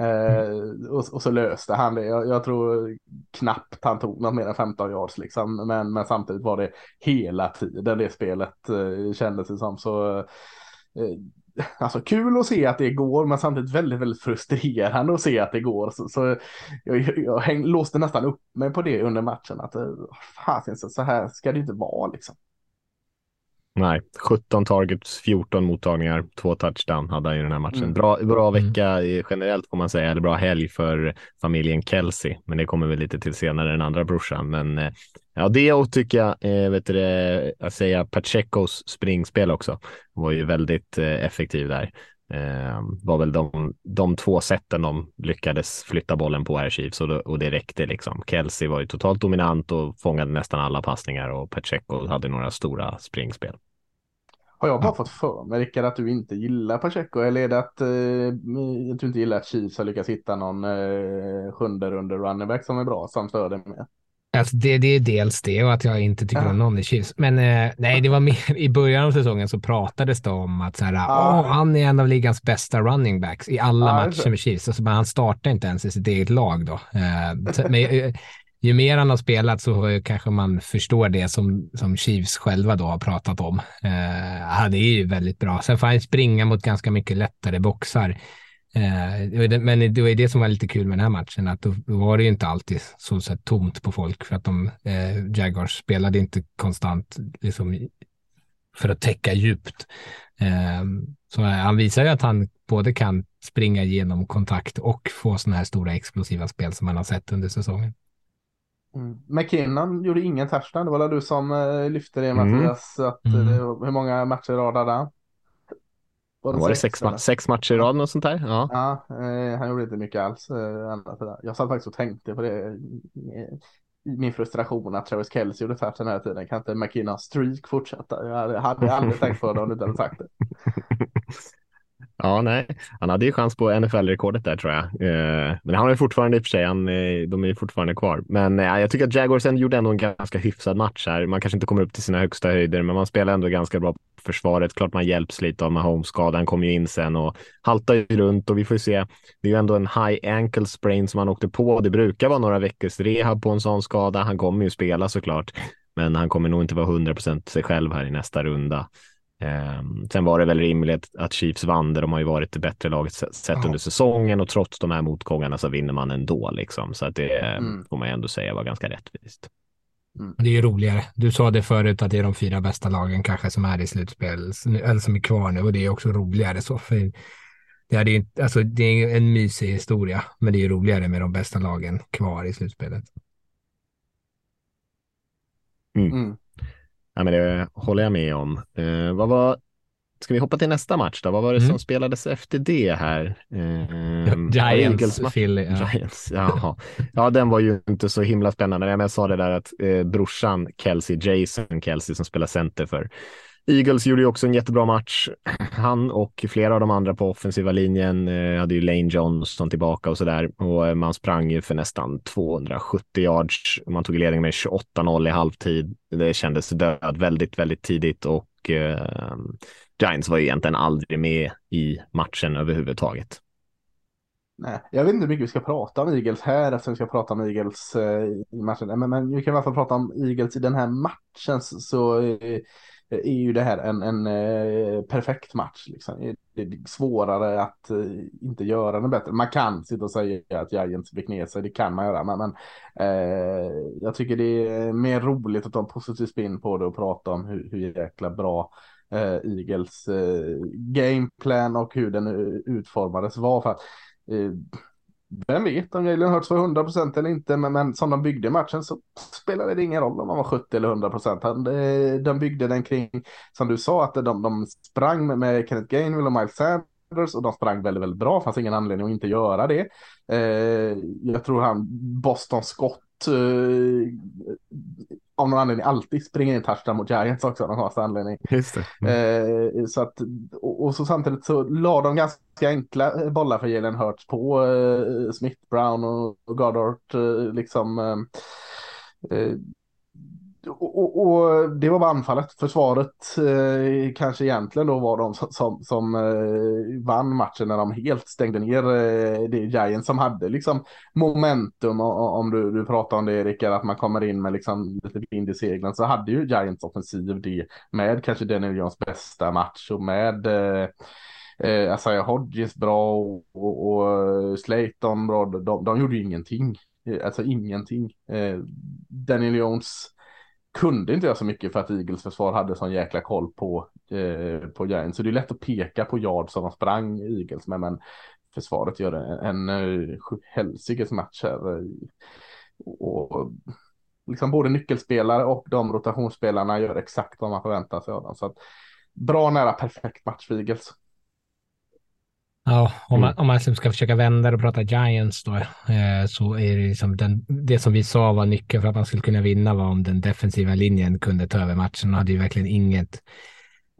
Eh, och, och så löste han det. Jag, jag tror knappt han tog något mer än 15 yards liksom. Men, men samtidigt var det hela tiden det spelet eh, kändes det som. Så eh, alltså kul att se att det går, men samtidigt väldigt, väldigt frustrerande att se att det går. Så, så jag, jag, häng, låste nästan upp mig på det under matchen. Att eh, så, så här ska det inte vara liksom. Nej, 17 targets, 14 mottagningar, två touchdown hade han i den här matchen. Mm. Bra, bra Mm. vecka generellt får man säga, eller bra helg för familjen Kelsey, men det kommer vi lite till senare, den andra brorsan. Men eh, ja, det och tycker jag, eh, vet du det, att säga Pachecos springspel också, var ju väldigt eh, effektiv där. Eh, var väl de, de två sätten de lyckades flytta bollen på här Chiefs och, och det räckte liksom. Kelsey var ju totalt dominant och fångade nästan alla passningar och Pacheco hade några stora springspel. Har jag bara Ja. fått för mig Rickard att du inte gillar Pacheco eller är det att, eh, att du inte gillar att Chiefs har lyckats hitta någon eh, sjunde runde running back som är bra som stör dig med? Alltså det, det är dels det och att jag inte tycker Ja. om någon i Chiefs. Men eh, nej, det var mer i början av säsongen så pratades det om att så här, Ja. åh, han är en av ligans bästa running backs i alla just matcher med Chiefs. Alltså, men han startar inte ens i sitt eget lag då. Eh, men, eh, ju mer han har spelat så kanske man förstår det som, som Chiefs själva då har pratat om. Eh, ja, det är ju väldigt bra. Sen får han springa mot ganska mycket lättare boxar. Eh, men det var ju det som var lite kul med den här matchen, att då, var det ju inte alltid så, sett tomt på folk för att de, eh, Jaguars spelade inte konstant liksom, för att täcka djupt. Eh, så eh, han visar ju att han både kan springa igenom kontakt och få sådana här stora explosiva spel som man har sett under säsongen. Mm. McKinnon gjorde ingen touchdown. Det var väl du som eh, lyfte det Mm. Mattias. Att, Mm. eh, hur många matcher radade han? Var, det sex, eller? ma- sex matcher i rad och sånt där? Ja. Ja, eh, han gjorde inte mycket alls. Eh, det. Jag satt faktiskt och tänkte på det. eh, I min frustration att Travis Kelce gjorde touch den här tiden. Kan inte McKinnon streak fortsätta? Jag hade, hade aldrig tänkt på det om du inte hade sagt det. ja, nej. Han hade ju chans på NFL-rekordet där tror jag. Eh, men han har ju fortfarande i och för sig, han, eh, de är ju fortfarande kvar. Men eh, jag tycker att Jaguars ändå gjorde ändå en ganska hyfsad match här. Man kanske inte kommer upp till sina högsta höjder, men man spelar ändå ganska bra på försvaret. Klart man hjälps lite av Mahomes-skadan, kom ju in sen och haltar ju runt och vi får ju se. Det är ju ändå en high ankle sprain som han åkte på. Det brukar vara några veckors rehab på en sån skada. Han kommer ju spela såklart, men han kommer nog inte vara 100% sig själv här i nästa runda. Um, sen var det väl rimligt att Chiefs vann det. De har ju varit det bättre laget sett under säsongen och trots de här motgångarna så vinner man ändå liksom. Så att det eh, Mm. får man ju ändå säga var ganska rättvist. Det är ju roligare. Du sa det förut att det är de fyra bästa lagen kanske som är i slutspel, eller som är kvar nu och det är också roligare så. För det, hade ju inte, alltså, det är en mysig historia, men det är ju roligare med de bästa lagen kvar i slutspelet. Mm. Ja, men det håller jag med om. Eh, vad var, ska vi hoppa till nästa match då? Vad var det Mm. som spelades efter det här? Eh, Giants, Philly. Ja. Giants, jaha. Ja, den var ju inte så himla spännande. Jag sa det där att eh, brorsan Kelsey, Jason Kelsey som spelar center för Eagles gjorde ju också en jättebra match. Han och flera av de andra på offensiva linjen eh, hade ju Lane Johnson tillbaka och sådär. Och eh, man sprang ju för nästan 270 yards. Man tog ledning med 28-0 i halvtid. Det kändes död väldigt, väldigt tidigt och eh, Giants var ju egentligen aldrig med i matchen överhuvudtaget. Nej, jag vet inte hur mycket vi ska prata om Eagles här eftersom vi ska prata om Eagles eh, i matchen. Men, men vi kan i alla fall prata om Eagles i den här matchen så eh, Eh, är ju det här en, en eh, perfekt match. Liksom. Det är svårare att eh, inte göra den bättre. Man kan sitta och säga att Giants fick ner sig, det kan man göra. Men, men eh, jag tycker det är mer roligt att ta en positiv spin på det och prata om hur, hur jäkla bra eh, Eagles eh, gameplan och hur den utformades var. För att, eh, vem vet om Jalen Hurts var 100% eller inte, men, men som de byggde matchen så spelade det ingen roll om han var 70 eller 100%. Eh, de byggde den kring, som du sa, att de, de sprang med, med Kenneth Gainwell och Miles Sanders och de sprang väldigt, väldigt bra. Det fanns ingen anledning att inte göra det. Eh, jag tror han, Boston Scott, eh, av någon anledning alltid springer in touchdown mot Giants också av någon anledning. Just. Mm. Eh, så att, och, och, så samtidigt så la de ganska enkla bollar för Jalen Hurts på eh, Smith, Brown och, och Goddard eh, liksom. Och, och, och, det var bara anfallet. Försvaret eh, kanske egentligen då var de som, som, som eh, vann matchen när de helt stängde ner eh, det Giants som hade liksom momentum. Och, om du, du pratar om det Rickard, att man kommer in med liksom lite vind i seglen så hade ju Giants offensiv det med kanske Daniel Jones bästa match och med eh, eh, Isaiah Hodges bra och, och, och eh, Slayton bra. De, de gjorde ju ingenting. Eh, alltså ingenting. Eh, Daniel Jones kunde inte göra så mycket för att Eagles försvar hade sån jäkla koll på, eh, på Giants. Så det är lätt att peka på yard som de sprang Eagles med, men försvaret gör en, en eh, helsikes match här. Eh, och liksom både nyckelspelare och de rotationsspelarna gör exakt vad man förväntar sig av dem. Så att, bra nära perfekt match för Eagles. Ja, om man, mm. om man liksom ska försöka vända och prata Giants då, eh, så är det liksom den, det som vi sa var nyckeln för att man skulle kunna vinna var om den defensiva linjen kunde ta över matchen och hade ju verkligen inget,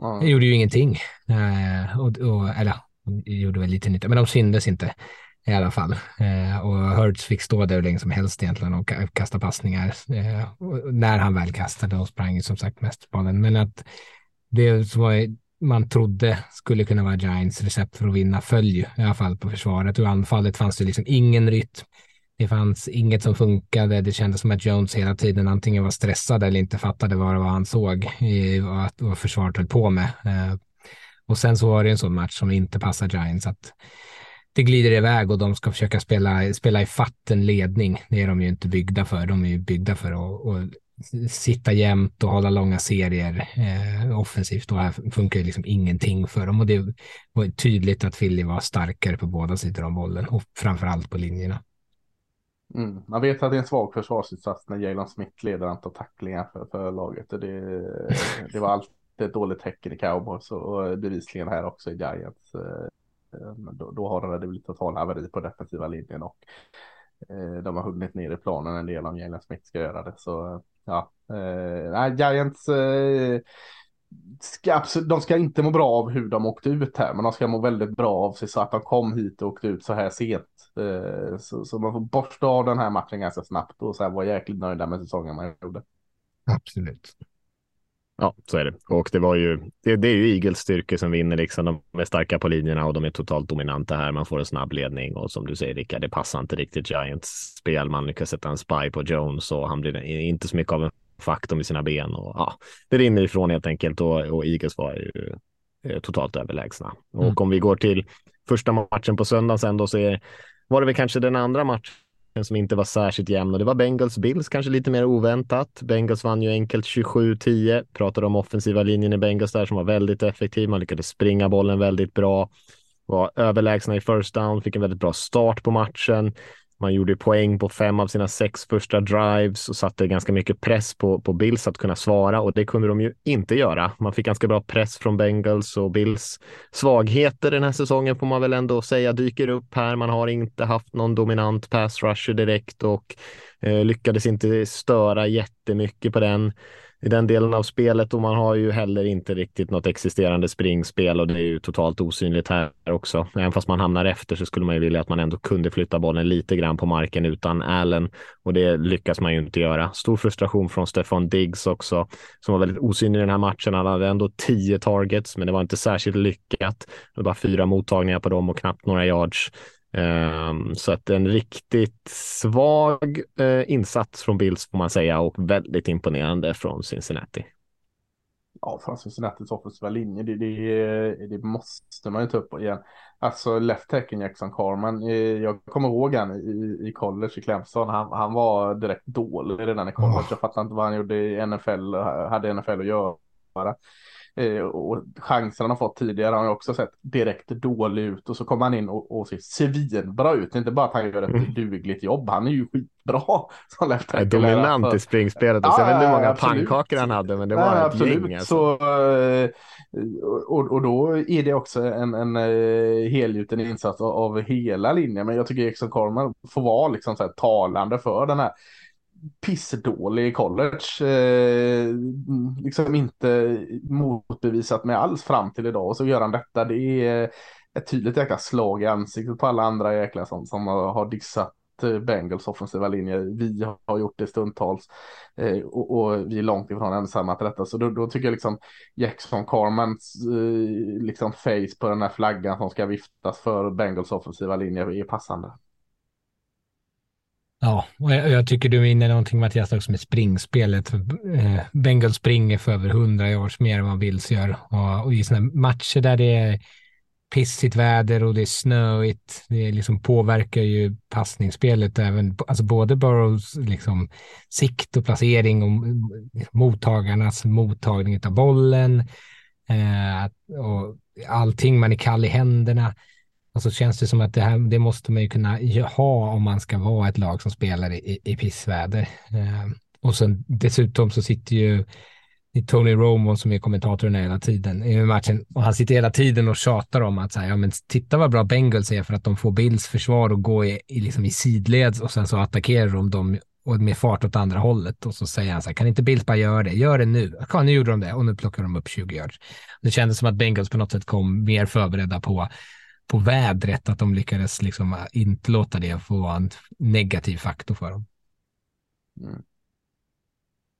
mm. gjorde ju ingenting. Eh, och, och, eller gjorde väl lite nytta, men de syndes inte i alla fall. Eh, och Hurts fick stå där hur länge som helst egentligen och kasta passningar. Eh, när han väl kastade och sprang som sagt mest bollen. Men att det som var man trodde skulle kunna vara Giants recept för att vinna föll ju i alla fall på försvaret och anfallet fanns det liksom ingen rytm. Det fanns inget som funkade. Det kändes som att Jones hela tiden antingen var stressad eller inte fattade vad det var han såg och vad försvaret höll på med. Eh, och sen så var det en sån match som inte passar Giants att det glider iväg och de ska försöka spela, spela i fatten ledning. Det är de ju inte byggda för. De är ju byggda för att, att sitta jämnt och hålla långa serier eh, offensivt. Och här funkar liksom ingenting för dem. Och det var tydligt att Philly var starkare på båda sidor om bollen och framför allt på linjerna. Mm. Man vet att det är en svag försvarsinsats när Jalen Smith leder antal tacklingar för, för laget. Det, det var alltid ett dåligt tecken i Cowboys och bevisligen här också i Giants. Eh, då, då har det blivit total haveri på defensiva linjen och eh, de har hunnit ner i planen en del om Jalen Smith ska göra det. Så ja, eh, Giants eh, ska absolut, de ska inte må bra av hur de åkte ut här, men de ska må väldigt bra av sig så att de kom hit och åkte ut så här sent. Eh, så, så, man får borsta av den här matchen ganska snabbt och så här vara jäkligt nöjda med säsongen man gjorde. Absolut. Ja, så är det. Och det var ju, det, det är ju Eagles styrka som vinner liksom. De är starka på linjerna och de är totalt dominanta här. Man får en snabb ledning och som du säger Rickard, det passar inte riktigt Giants spel. Man lyckas sätta en spy på Jones och han blir inte så mycket av en faktor med sina ben och ja, det rinner ifrån helt enkelt och, och Eagles var ju eh, totalt överlägsna. Mm. Och om vi går till första matchen på söndagen sen då så är, var det väl kanske den andra matchen som inte var särskilt jämn och det var Bengals Bills, kanske lite mer oväntat. Bengals vann ju enkelt 27-10. Pratade om offensiva linjen i Bengals där som var väldigt effektiv. Man lyckades springa bollen väldigt bra. Var överlägsna i first down, fick en väldigt bra start på matchen. Man gjorde poäng på fem av sina sex första drives och satte ganska mycket press på, på Bills att kunna svara och det kunde de ju inte göra. Man fick ganska bra press från Bengals och Bills svagheter den här säsongen får man väl ändå säga dyker upp här. Man har inte haft någon dominant pass rusher direkt och eh, lyckades inte störa jättemycket på den i den delen av spelet och man har ju heller inte riktigt något existerande springspel och det är ju totalt osynligt här också. Även fast man hamnar efter så skulle man ju vilja att man ändå kunde flytta bollen lite grann på marken utan Allen och det lyckas man ju inte göra. Stor frustration från Stefan Diggs också som var väldigt osynlig i den här matchen. Han hade ändå tio targets, men det var inte särskilt lyckat. Det var bara fyra mottagningar på dem och knappt några yards. Um, så att en riktigt svag uh, insats från Bills får man säga och väldigt imponerande från Cincinnati. Ja, från Cincinnatis offensiva linje, det, det, det, måste man ju ta upp igen. Alltså left tacken Jackson Carman, eh, jag kommer ihåg han i, i college i Clemson, han, han var direkt dålig redan i college. Oh. Jag fattar inte vad han gjorde i NFL, hade NFL att göra. Eh, och chansen han har fått tidigare har jag också sett direkt dålig ut och så kommer han in och, och ser svinbra ut. Inte bara att han gör ett mm. dugligt jobb, han är ju skitbra som left. Dominant i springspelet. Ja, jag vet inte hur många absolut. pannkakor han hade, men det var ja, ett absolut. gäng. Alltså. Så, eh, och, och då är det också en, en eh, helgjuten insats av, av hela linjen. Men jag tycker Exxon Corman får vara liksom så här talande för den här pissdålig i college. Eh, liksom inte motbevisat mig alls fram till idag. Och så gör han detta. Det är ett tydligt jäkla slag i ansiktet på alla andra jäklar som, som har dissat eh, Bengals offensiva linje. Vi har gjort det stundtals eh, och, och, vi är långt ifrån ensamma till detta. Så då, då tycker jag liksom Jackson Carmans eh, liksom face på den här flaggan som ska viftas för Bengals offensiva linje är passande. Ja, och jag, jag, tycker du är inne någonting Mattias också med springspelet. Eh, Bengal springer för över 100 yards mer än vad Bills gör. Och, och i sådana matcher där det är pissigt väder och det är snöigt, det liksom påverkar ju passningsspelet även, alltså både Burrows liksom sikt och placering och mottagarnas mottagning av bollen eh, och allting man är kall i händerna. Och så känns det som att det här, det måste man ju kunna ha om man ska vara ett lag som spelar i, i pissväder. Eh, och sen dessutom så sitter ju Tony Romo som är kommentatorn hela tiden i matchen och han sitter hela tiden och tjatar om att så här, ja, men titta vad bra Bengals är för att de får Bills försvar och gå i, i, liksom i sidleds och sen så attackerar de dem och med fart åt andra hållet och så säger han så här, kan inte Bills bara göra det? Gör det nu. Ja, nu gjorde de det och nu plockar de upp 20 yards. Det kändes som att Bengals på något sätt kom mer förberedda på på vädret, att de lyckades liksom inte låta det få vara en negativ faktor för dem. Mm.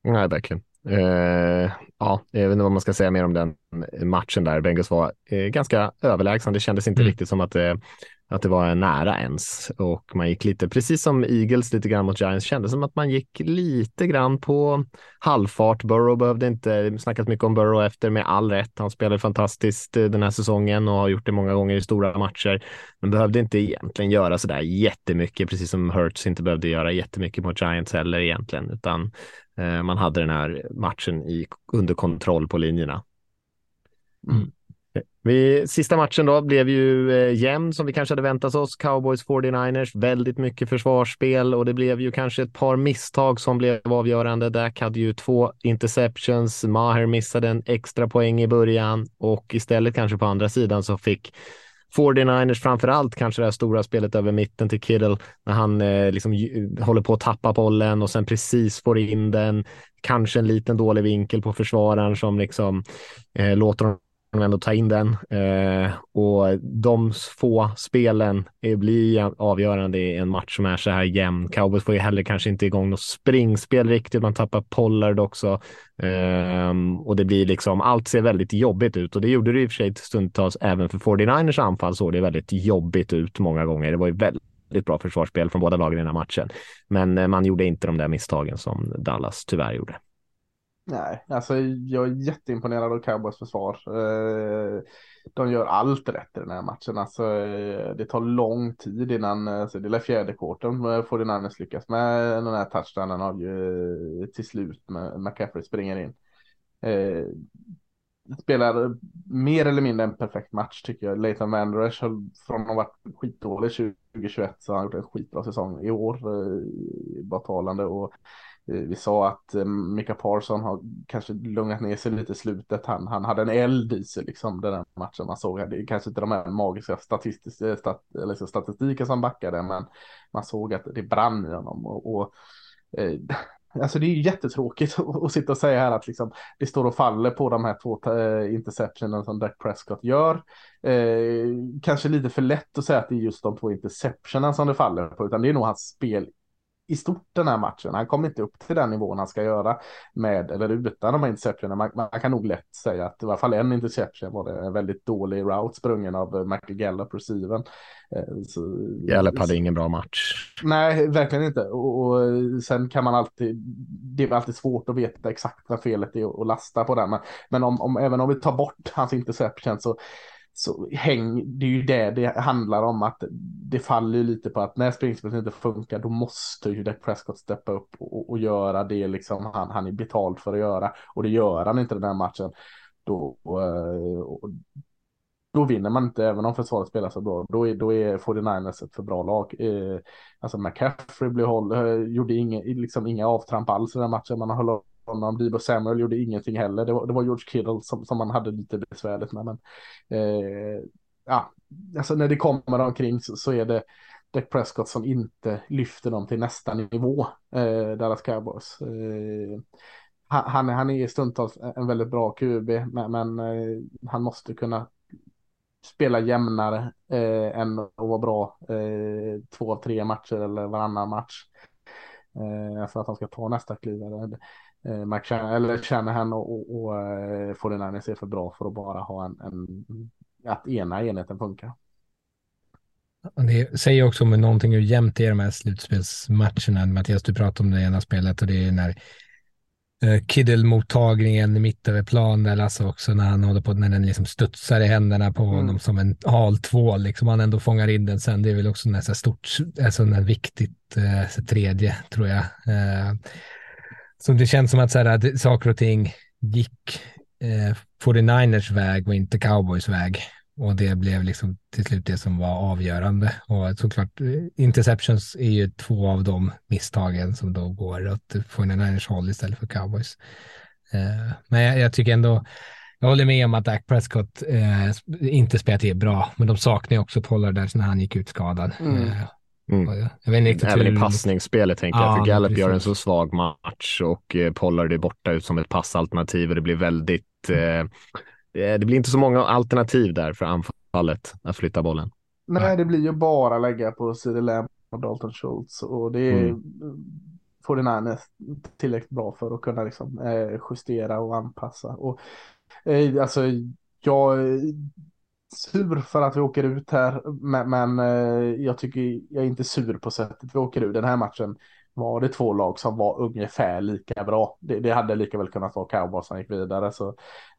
Nej, verkligen. Eh, ja, jag vet inte vad man ska säga mer om den matchen där. Bengals var eh, ganska överlägsna. Det kändes inte mm. riktigt som att det att det var nära ens och man gick lite, precis som Eagles lite grann mot Giants, kändes som att man gick lite grann på halvfart. Burrow behövde inte, snackat mycket om Burrow efter med all rätt. Han spelade fantastiskt eh, den här säsongen och har gjort det många gånger i stora matcher, men behövde inte egentligen göra så där jättemycket, precis som Hurts inte behövde göra jättemycket mot Giants heller egentligen, utan eh, man hade den här matchen i, under kontroll på linjerna. Mm. Vi, sista matchen då blev ju eh, jämn som vi kanske hade väntat oss. Cowboys 49ers, väldigt mycket försvarsspel och det blev ju kanske ett par misstag som blev avgörande. Dak hade ju två interceptions, Maher missade en extra poäng i början och istället kanske på andra sidan så fick 49ers framför allt kanske det här stora spelet över mitten till Kittle när han eh, liksom håller på att tappa bollen och sen precis får in den. Kanske en liten dålig vinkel på försvararen som liksom eh, låter honom ändå ta in den. Eh, och de få spelen blir avgörande i en match som är så här jämn. Cowboys får ju heller kanske inte igång något springspel riktigt. Man tappar Pollard också. Eh, och det blir liksom, allt ser väldigt jobbigt ut och det gjorde det i och för sig stundtals även för 49ers anfall såg det väldigt jobbigt ut många gånger. Det var ju väldigt bra försvarsspel från båda lagen i den här matchen. Men eh, man gjorde inte de där misstagen som Dallas tyvärr gjorde. Nej, alltså jag är jätteimponerad av Cowboys försvar. Eh, de gör allt rätt i den här matchen. Alltså, eh, det tar lång tid innan, alltså, det är fjärde kvarten får Niners lyckas med den här touchdownen av ju till slut med McCaffrey springer in. spelar mer eller mindre en perfekt match tycker jag. Leighton Vanderesh från att ha varit skitdålig 2021 så har han gjort en skitbra säsong i år. bara talande och Eh, vi sa att eh, Mika Parson har kanske lugnat ner sig lite i slutet. Han, han hade en eld i sig liksom den här matchen man såg. Det är kanske inte de här magiska statistiska eh, stat, liksom statistiken som backade, men man såg att det brann i honom. Och, och eh, alltså det är jättetråkigt att sitta och säga här att liksom, det står och faller på de här två interceptionen som Dak Prescott gör. Eh, kanske lite för lätt att säga att det är just de två interceptionen som det faller på, utan det är nog hans spel i stort den här matchen. Han kommer inte upp till den nivån han ska göra med eller utan de här interceptionerna. Man, man, kan nog lätt säga att i alla fall en interception var det en väldigt dålig route sprungen av eh, Michael Gallup, receiven. Eh, Gallup hade ingen bra match. Nej, verkligen inte. Och, och, sen kan man alltid, det är alltid svårt att veta exakt vad felet är och lasta på den. Men, men om, om, även om vi tar bort hans interception så så häng, det är ju det det handlar om att det faller lite på att när springspelet inte funkar då måste ju Dak Prescott steppa upp och, och, göra det liksom han, han är betald för att göra och det gör han inte den här matchen. då, eh, då vinner man inte även om försvaret spelar så bra. Då är, då är 49ers ett för bra lag. Eh, alltså McCaffrey blev håll, eh, gjorde inga, liksom inga avtramp alls i den matchen. Man höll honom. Debo Samuel gjorde ingenting heller. Det var, det var George Kittle som, som man hade lite besvärligt med. Men, eh, ja, alltså när det kommer omkring så, så är det Dak Prescott som inte lyfter dem till nästa nivå, eh, Dallas Cowboys. Eh, han, han är stundtals en väldigt bra QB, men, men eh, han måste kunna spela jämnare eh, än att vara bra eh, två av tre matcher eller varannan match. Eh, för att han ska ta nästa kliv. Eh, eller Shanahan och, och, och eh, 49ers är för bra för att bara ha en, en att ena enheten funkar. Det säger också om någonting hur jämnt det är de här slutspelsmatcherna. Mattias, du pratade om det ena spelet och det är när uh, Kiddle-mottagningen mitt över plan där Lasse också när han håller på, när den liksom studsar i händerna på mm. honom som en hal tvål, liksom han ändå fångar in den sen. Det är väl också nästan stort, alltså en viktigt uh, tredje tror jag. Uh, så det känns som att så här, att saker och ting gick eh, 49ers väg och inte Cowboys väg. Och det blev liksom till slut det som var avgörande. Och såklart, eh, interceptions är ju två av de misstagen som då går åt 49ers håll istället för cowboys. Eh, men jag, jag, tycker ändå, jag håller med om att Dak Prescott eh, inte spelat bra, men de saknar också Pollard där när han gick ut skadad. Mm. Eh, Mm. Även i passningsspelet tänker ja, jag, för Gallup gör en så svag match och eh, Pollard är borta ut som ett passalternativ och det blir väldigt eh, det blir inte så många alternativ där för anfallet att flytta bollen. Nej, det blir ju bara lägga på CD Lamb och Dalton Schultz och det är mm. 49ers tillräckligt bra för att kunna liksom, eh, justera och anpassa. Och, eh, alltså, jag sur för att vi åker ut här, men, men eh, jag tycker jag är inte sur på sättet vi åker ur den här matchen var det två lag som var ungefär lika bra. Det, det hade lika väl kunnat vara Cowboys som gick vidare. Så,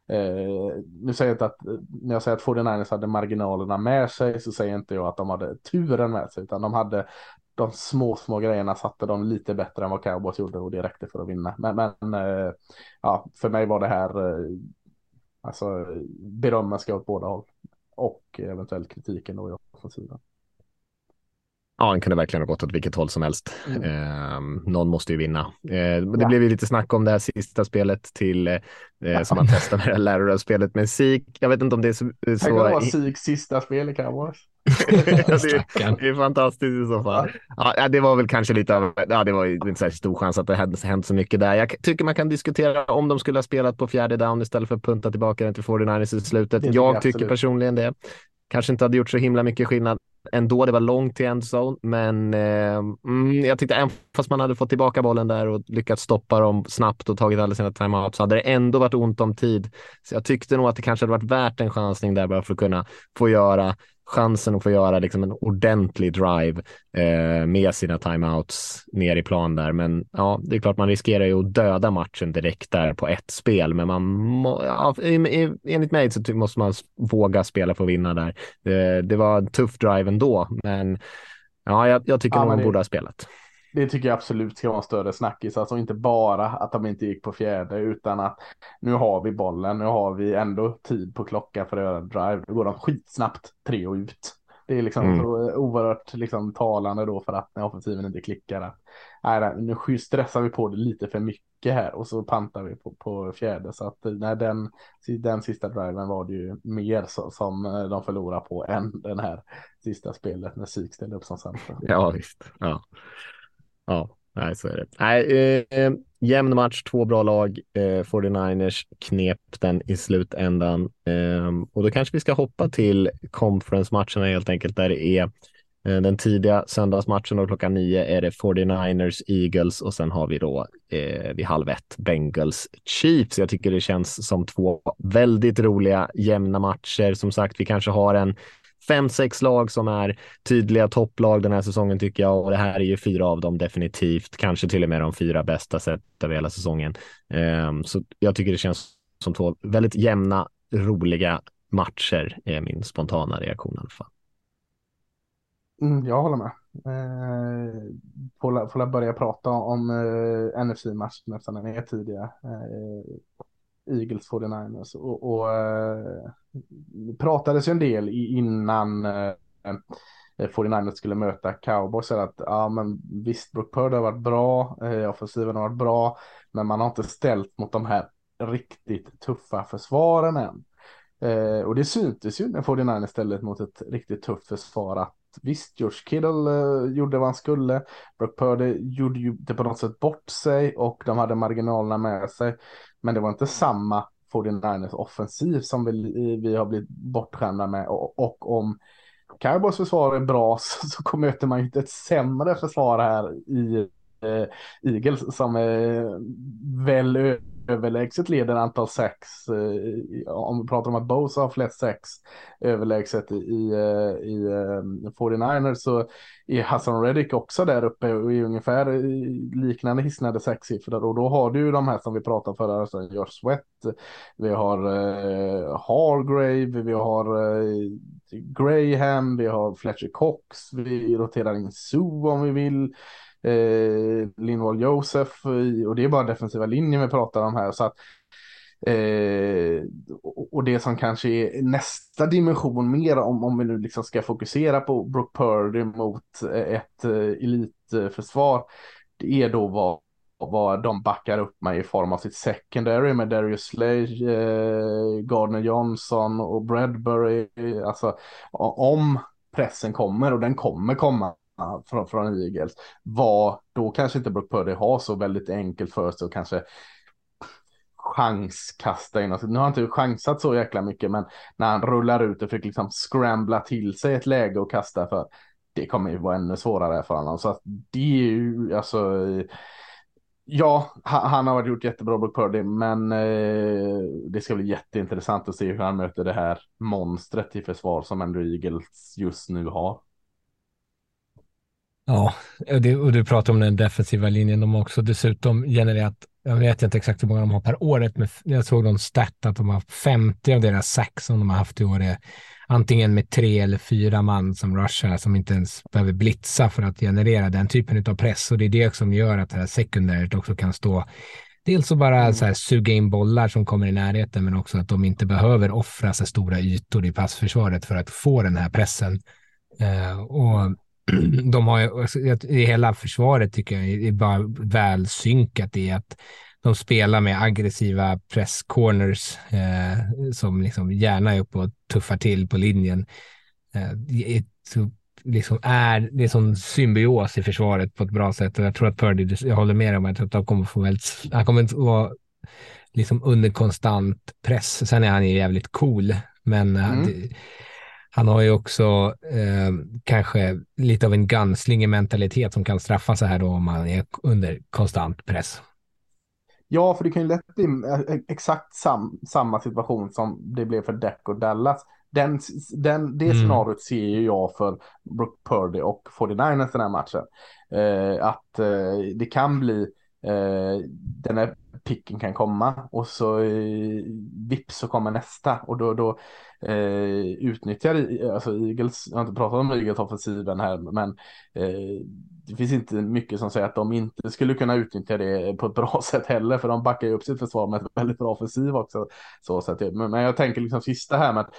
eh, nu säger jag inte att när jag säger att 49ers hade marginalerna med sig så säger inte jag att de hade turen med sig utan de hade de små, små grejerna satte de lite bättre än vad Cowboys gjorde och det räckte för att vinna. Men, men eh, ja, för mig var det här eh, alltså berömmen ska åt båda håll och eventuellt kritiken då i offensiven. Ja, han kunde verkligen ha gått åt vilket håll som helst. Mm. Eh, någon måste ju vinna. Eh, det ja. blev ju lite snack om det här sista spelet till eh, som man testade med det här lärarrörspelet med SIK. Jag vet inte om det är så... så... Det var SIKs sista spel i Cowboys. det, är, det är fantastiskt i så fall. Ja, det var väl kanske lite av, ja, det var ju inte särskilt stor chans att det hade hänt så mycket där. Jag tycker man kan diskutera om de skulle ha spelat på fjärde down istället för att punta tillbaka den till 49ers i slutet. Jag tycker personligen det. Kanske inte hade gjort så himla mycket skillnad ändå. Det var långt till endzone, men eh, mm, jag tyckte även fast man hade fått tillbaka bollen där och lyckats stoppa dem snabbt och tagit alla sina timeouts så hade det ändå varit ont om tid. Så jag tyckte nog att det kanske hade varit värt en chansning där bara för att kunna få göra chansen att få göra liksom en ordentlig drive eh, med sina timeouts ner i plan där. Men ja, det är klart man riskerar ju att döda matchen direkt där på ett spel, men man må, ja, enligt mig så måste man våga spela för att vinna där. Eh, det var en tuff drive ändå, men ja, jag, jag tycker ja, nog man borde ha spelat det tycker jag absolut ska vara en större snackis. Alltså inte bara att de inte gick på fjärde utan att nu har vi bollen, nu har vi ändå tid på klocka för att göra drive. Nu går de skitsnabbt tre och ut. Det är liksom mm. så oerhört liksom, talande då för att när offensiven inte klickar. Att, nej, nu stressar vi på det lite för mycket här och så pantar vi på, på fjärde. Så att när den, den sista driven var det ju mer så, som de förlorar på än den här sista spelet när Sik ställde upp som center. Ja, visst. Ja. Ja, nej, så är det. Nej, eh, eh jämn match, två bra lag. Eh, 49ers knep den i slutändan. Eh, och då kanske vi ska hoppa till conference-matcherna helt enkelt, där det är eh, den tidiga söndagsmatchen och klockan nio är det 49ers Eagles och sen har vi då eh, vid halv ett Bengals Chiefs. Jag tycker det känns som två väldigt roliga jämna matcher. Som sagt, vi kanske har en fem, sex lag som är tydliga topplag den här säsongen tycker jag och det här är ju fyra av dem definitivt, kanske till och med de fyra bästa sett över hela säsongen. Ehm, så jag tycker det känns som två väldigt jämna, roliga matcher är min spontana reaktion i alla fall. Mm, jag håller med. Eh, får, får börja prata om eh, NFC-matchen eftersom den är tidiga. Eh, Eagles 49ers och, och eh, pratades ju en del innan eh, eh, 49ers skulle möta Cowboys. Att, ja, men visst, Brook Purdy har varit bra, eh, offensiven har varit bra, men man har inte ställt mot de här riktigt tuffa försvaren än. Eh, och det syntes ju när 49ers ställde mot ett riktigt tufft försvar att visst, George Kittle eh, gjorde vad han skulle. Brock Purdy gjorde ju det på något sätt bort sig och de hade marginalerna med sig. Men det var inte samma 49ers offensiv som vi, vi har blivit bortskämda med. Och, och om Cowboys försvar är bra så, så möter man ju inte ett sämre försvar här i eh, Eagles som är väl överlägset leder antal sex. Eh, om vi pratar om att Bosa har flest sex överlägset i, i, eh, i eh, 49ers så är Hassan Reddick också där uppe och i ungefär eh, liknande hisnande sexsiffror och då har du ju de här som vi pratade förra alltså Josh Sweat, vi har uh, Hargrave, vi har uh, Graham, vi har Fletcher Cox, vi roterar in Sue om vi vill eh, Linval Josef och det är bara defensiva linjen vi pratar om här. Så att, eh, och det som kanske är nästa dimension mer om, om vi nu liksom ska fokusera på Brook Purdy mot eh, ett eh, elitförsvar. Det är då vad vad de backar upp med i form av sitt secondary med Darius Slay, eh, Gardner Johnson och Bradbury. Alltså om pressen kommer och den kommer komma från, från Eagles var då kanske inte Brock Purdy har så väldigt enkelt för sig och kanske chanskasta in. Alltså, nu har han inte chansat så jäkla mycket, men när han rullar ut och fick liksom scrambla till sig ett läge och kasta för det kommer ju vara ännu svårare för honom. Så att det är ju alltså. Ja, han har varit gjort jättebra Brock Purdy, men eh, det ska bli jätteintressant att se hur han möter det här monstret i försvar som ändå Eagles just nu har. Ja, och, det, och du pratar om den defensiva linjen. De har också dessutom genererat, jag vet inte exakt hur många de har per året, men jag såg någon stat att de har 50 av deras sax som de har haft i år är antingen med tre eller fyra man som rushar som inte ens behöver blitza för att generera den typen av press. Och det är det som gör att det här sekundäret också kan stå Dels så bara mm. så här, suga in bollar som kommer i närheten, men också att de inte behöver offra så stora ytor i passförsvaret för att få den här pressen. Uh, och de har alltså, i hela försvaret tycker jag är bara väl synkat i att de spelar med aggressiva press corners eh, som liksom gärna är uppe och tuffar till på linjen. Eh, så liksom är, det är sån symbios i försvaret på ett bra sätt och jag tror att Purdy, jag håller med om att han kommer få väldigt, han kommer inte vara liksom under konstant press. Sen är han ju jävligt cool, men eh, mm. det, han har ju också eh, kanske lite av en gunslinger-mentalitet som kan straffa så här då om man är under konstant press. Ja, för det kan ju lätt bli eh, exakt sam, samma situation som det blev för Deck och Dallas. Den, den, det mm. scenariot ser ju jag för Brook Purdy och 49ers den här matchen. Eh, att eh, det kan bli eh, den här picken kan komma och så eh, vips så kommer nästa och då, då eh, utnyttjar alltså Eagles, jag har inte pratat om Eagles offensiven här men eh, det finns inte mycket som säger att de inte skulle kunna utnyttja det på ett bra sätt heller för de backar ju upp sitt försvar med ett väldigt bra offensiv också. Så, så att, men, men jag tänker liksom sista här med att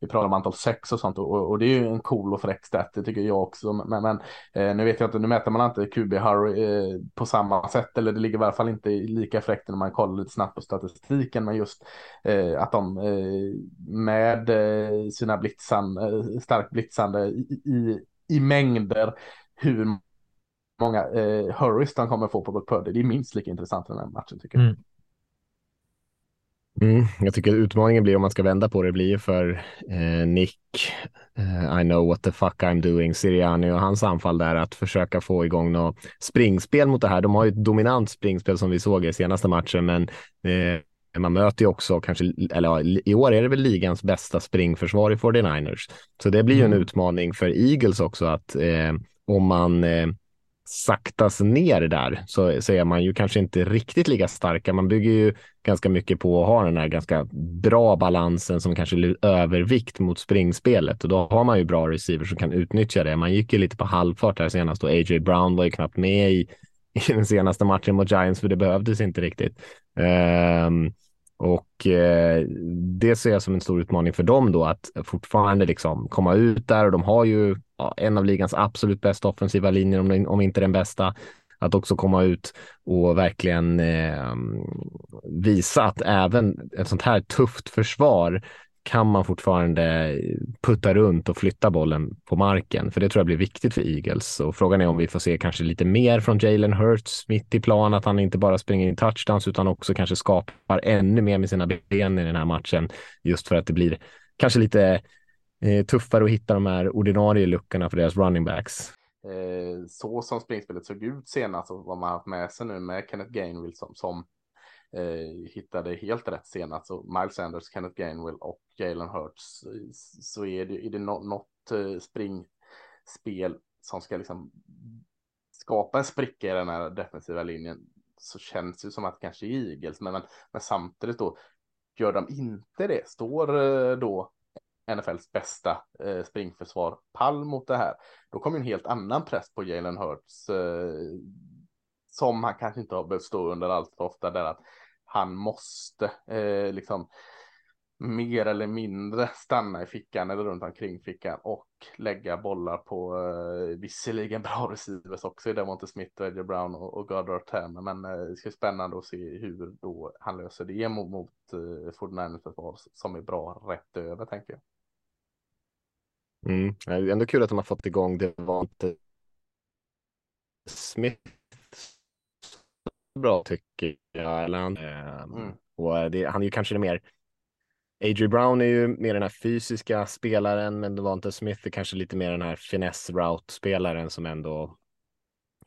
vi pratar om antal sex och sånt och, och, det är ju en cool och fräck stat, det tycker jag också. Men, men eh, nu vet jag inte, nu mäter man inte QB Harry eh, på samma sätt, eller det ligger i alla fall inte lika fräckt när man kollar lite snabbt på statistiken, men just eh, att de eh, med eh, sina blitzan, eh, starkt blitzande i, i, i mängder, hur många eh, hurries de kommer få på Brock Purdy, det är minst lika intressant i den här matchen tycker jag. Mm. Mm, jag tycker utmaningen blir om man ska vända på det blir för eh, Nick, eh, I know what the fuck I'm doing, Siriani och hans anfall där att försöka få igång något springspel mot det här. De har ju ett dominant springspel som vi såg i senaste matchen, men eh, man möter ju också kanske, eller ja, i år är det väl ligans bästa springförsvar i 49ers. Så det blir ju en mm. utmaning för Eagles också att eh, om man eh, saktas ner där så, så är man ju kanske inte riktigt lika starka. Man bygger ju ganska mycket på att ha den här ganska bra balansen som kanske övervikt mot springspelet och då har man ju bra receivers som kan utnyttja det. Man gick ju lite på halvfart här senast och A.J. Brown var ju knappt med i, i den senaste matchen mot Giants för det behövdes inte riktigt. Um, och eh, det ser jag som en stor utmaning för dem då att fortfarande liksom komma ut där och de har ju ja, en av ligans absolut bästa offensiva linjer, om, om inte den bästa. Att också komma ut och verkligen eh, visa att även ett sånt här tufft försvar kan man fortfarande putta runt och flytta bollen på marken? För det tror jag blir viktigt för Eagles. Och frågan är om vi får se kanske lite mer från Jalen Hurts mitt i plan, att han inte bara springer in touchdowns utan också kanske skapar ännu mer med sina ben i den här matchen. Just för att det blir kanske lite eh, tuffare att hitta de här ordinarie luckorna för deras running backs. Eh, så som springspelet såg ut senast och vad man haft med sig nu med Kenneth Gainwell som, som Eh, hittade helt rätt senast. Så Miles Sanders, Kenneth Gainwell och Jalen Hurts. Eh, så är det, är det något, eh, springspel som ska liksom skapa en spricka i den här defensiva linjen så känns det som att det kanske är Eagles, men, men, men samtidigt då gör de inte det, står då NFLs bästa eh, springförsvar pall mot det här, då kommer en helt annan press på Jalen Hurts eh, som han kanske inte har behövt stå under allt för ofta där att han måste eh, liksom mer eller mindre stanna i fickan eller runt omkring fickan och lägga bollar på eh, visserligen bra receivers också i Devonte Smith, Edger Brown och, och Goddard Turner. Men eh, det ska bli spännande att se hur då han löser det mot, mot eh, 49 försvar som är bra rätt över tänker jag. Mm. Det är ändå kul att de har fått igång Devonte Smith bra tycker jag. Eller han, eh, mm. och det, han är ju kanske mer A.J. Brown är ju mer den här fysiska spelaren, men Devonta Smith är kanske lite mer den här finess route spelaren som ändå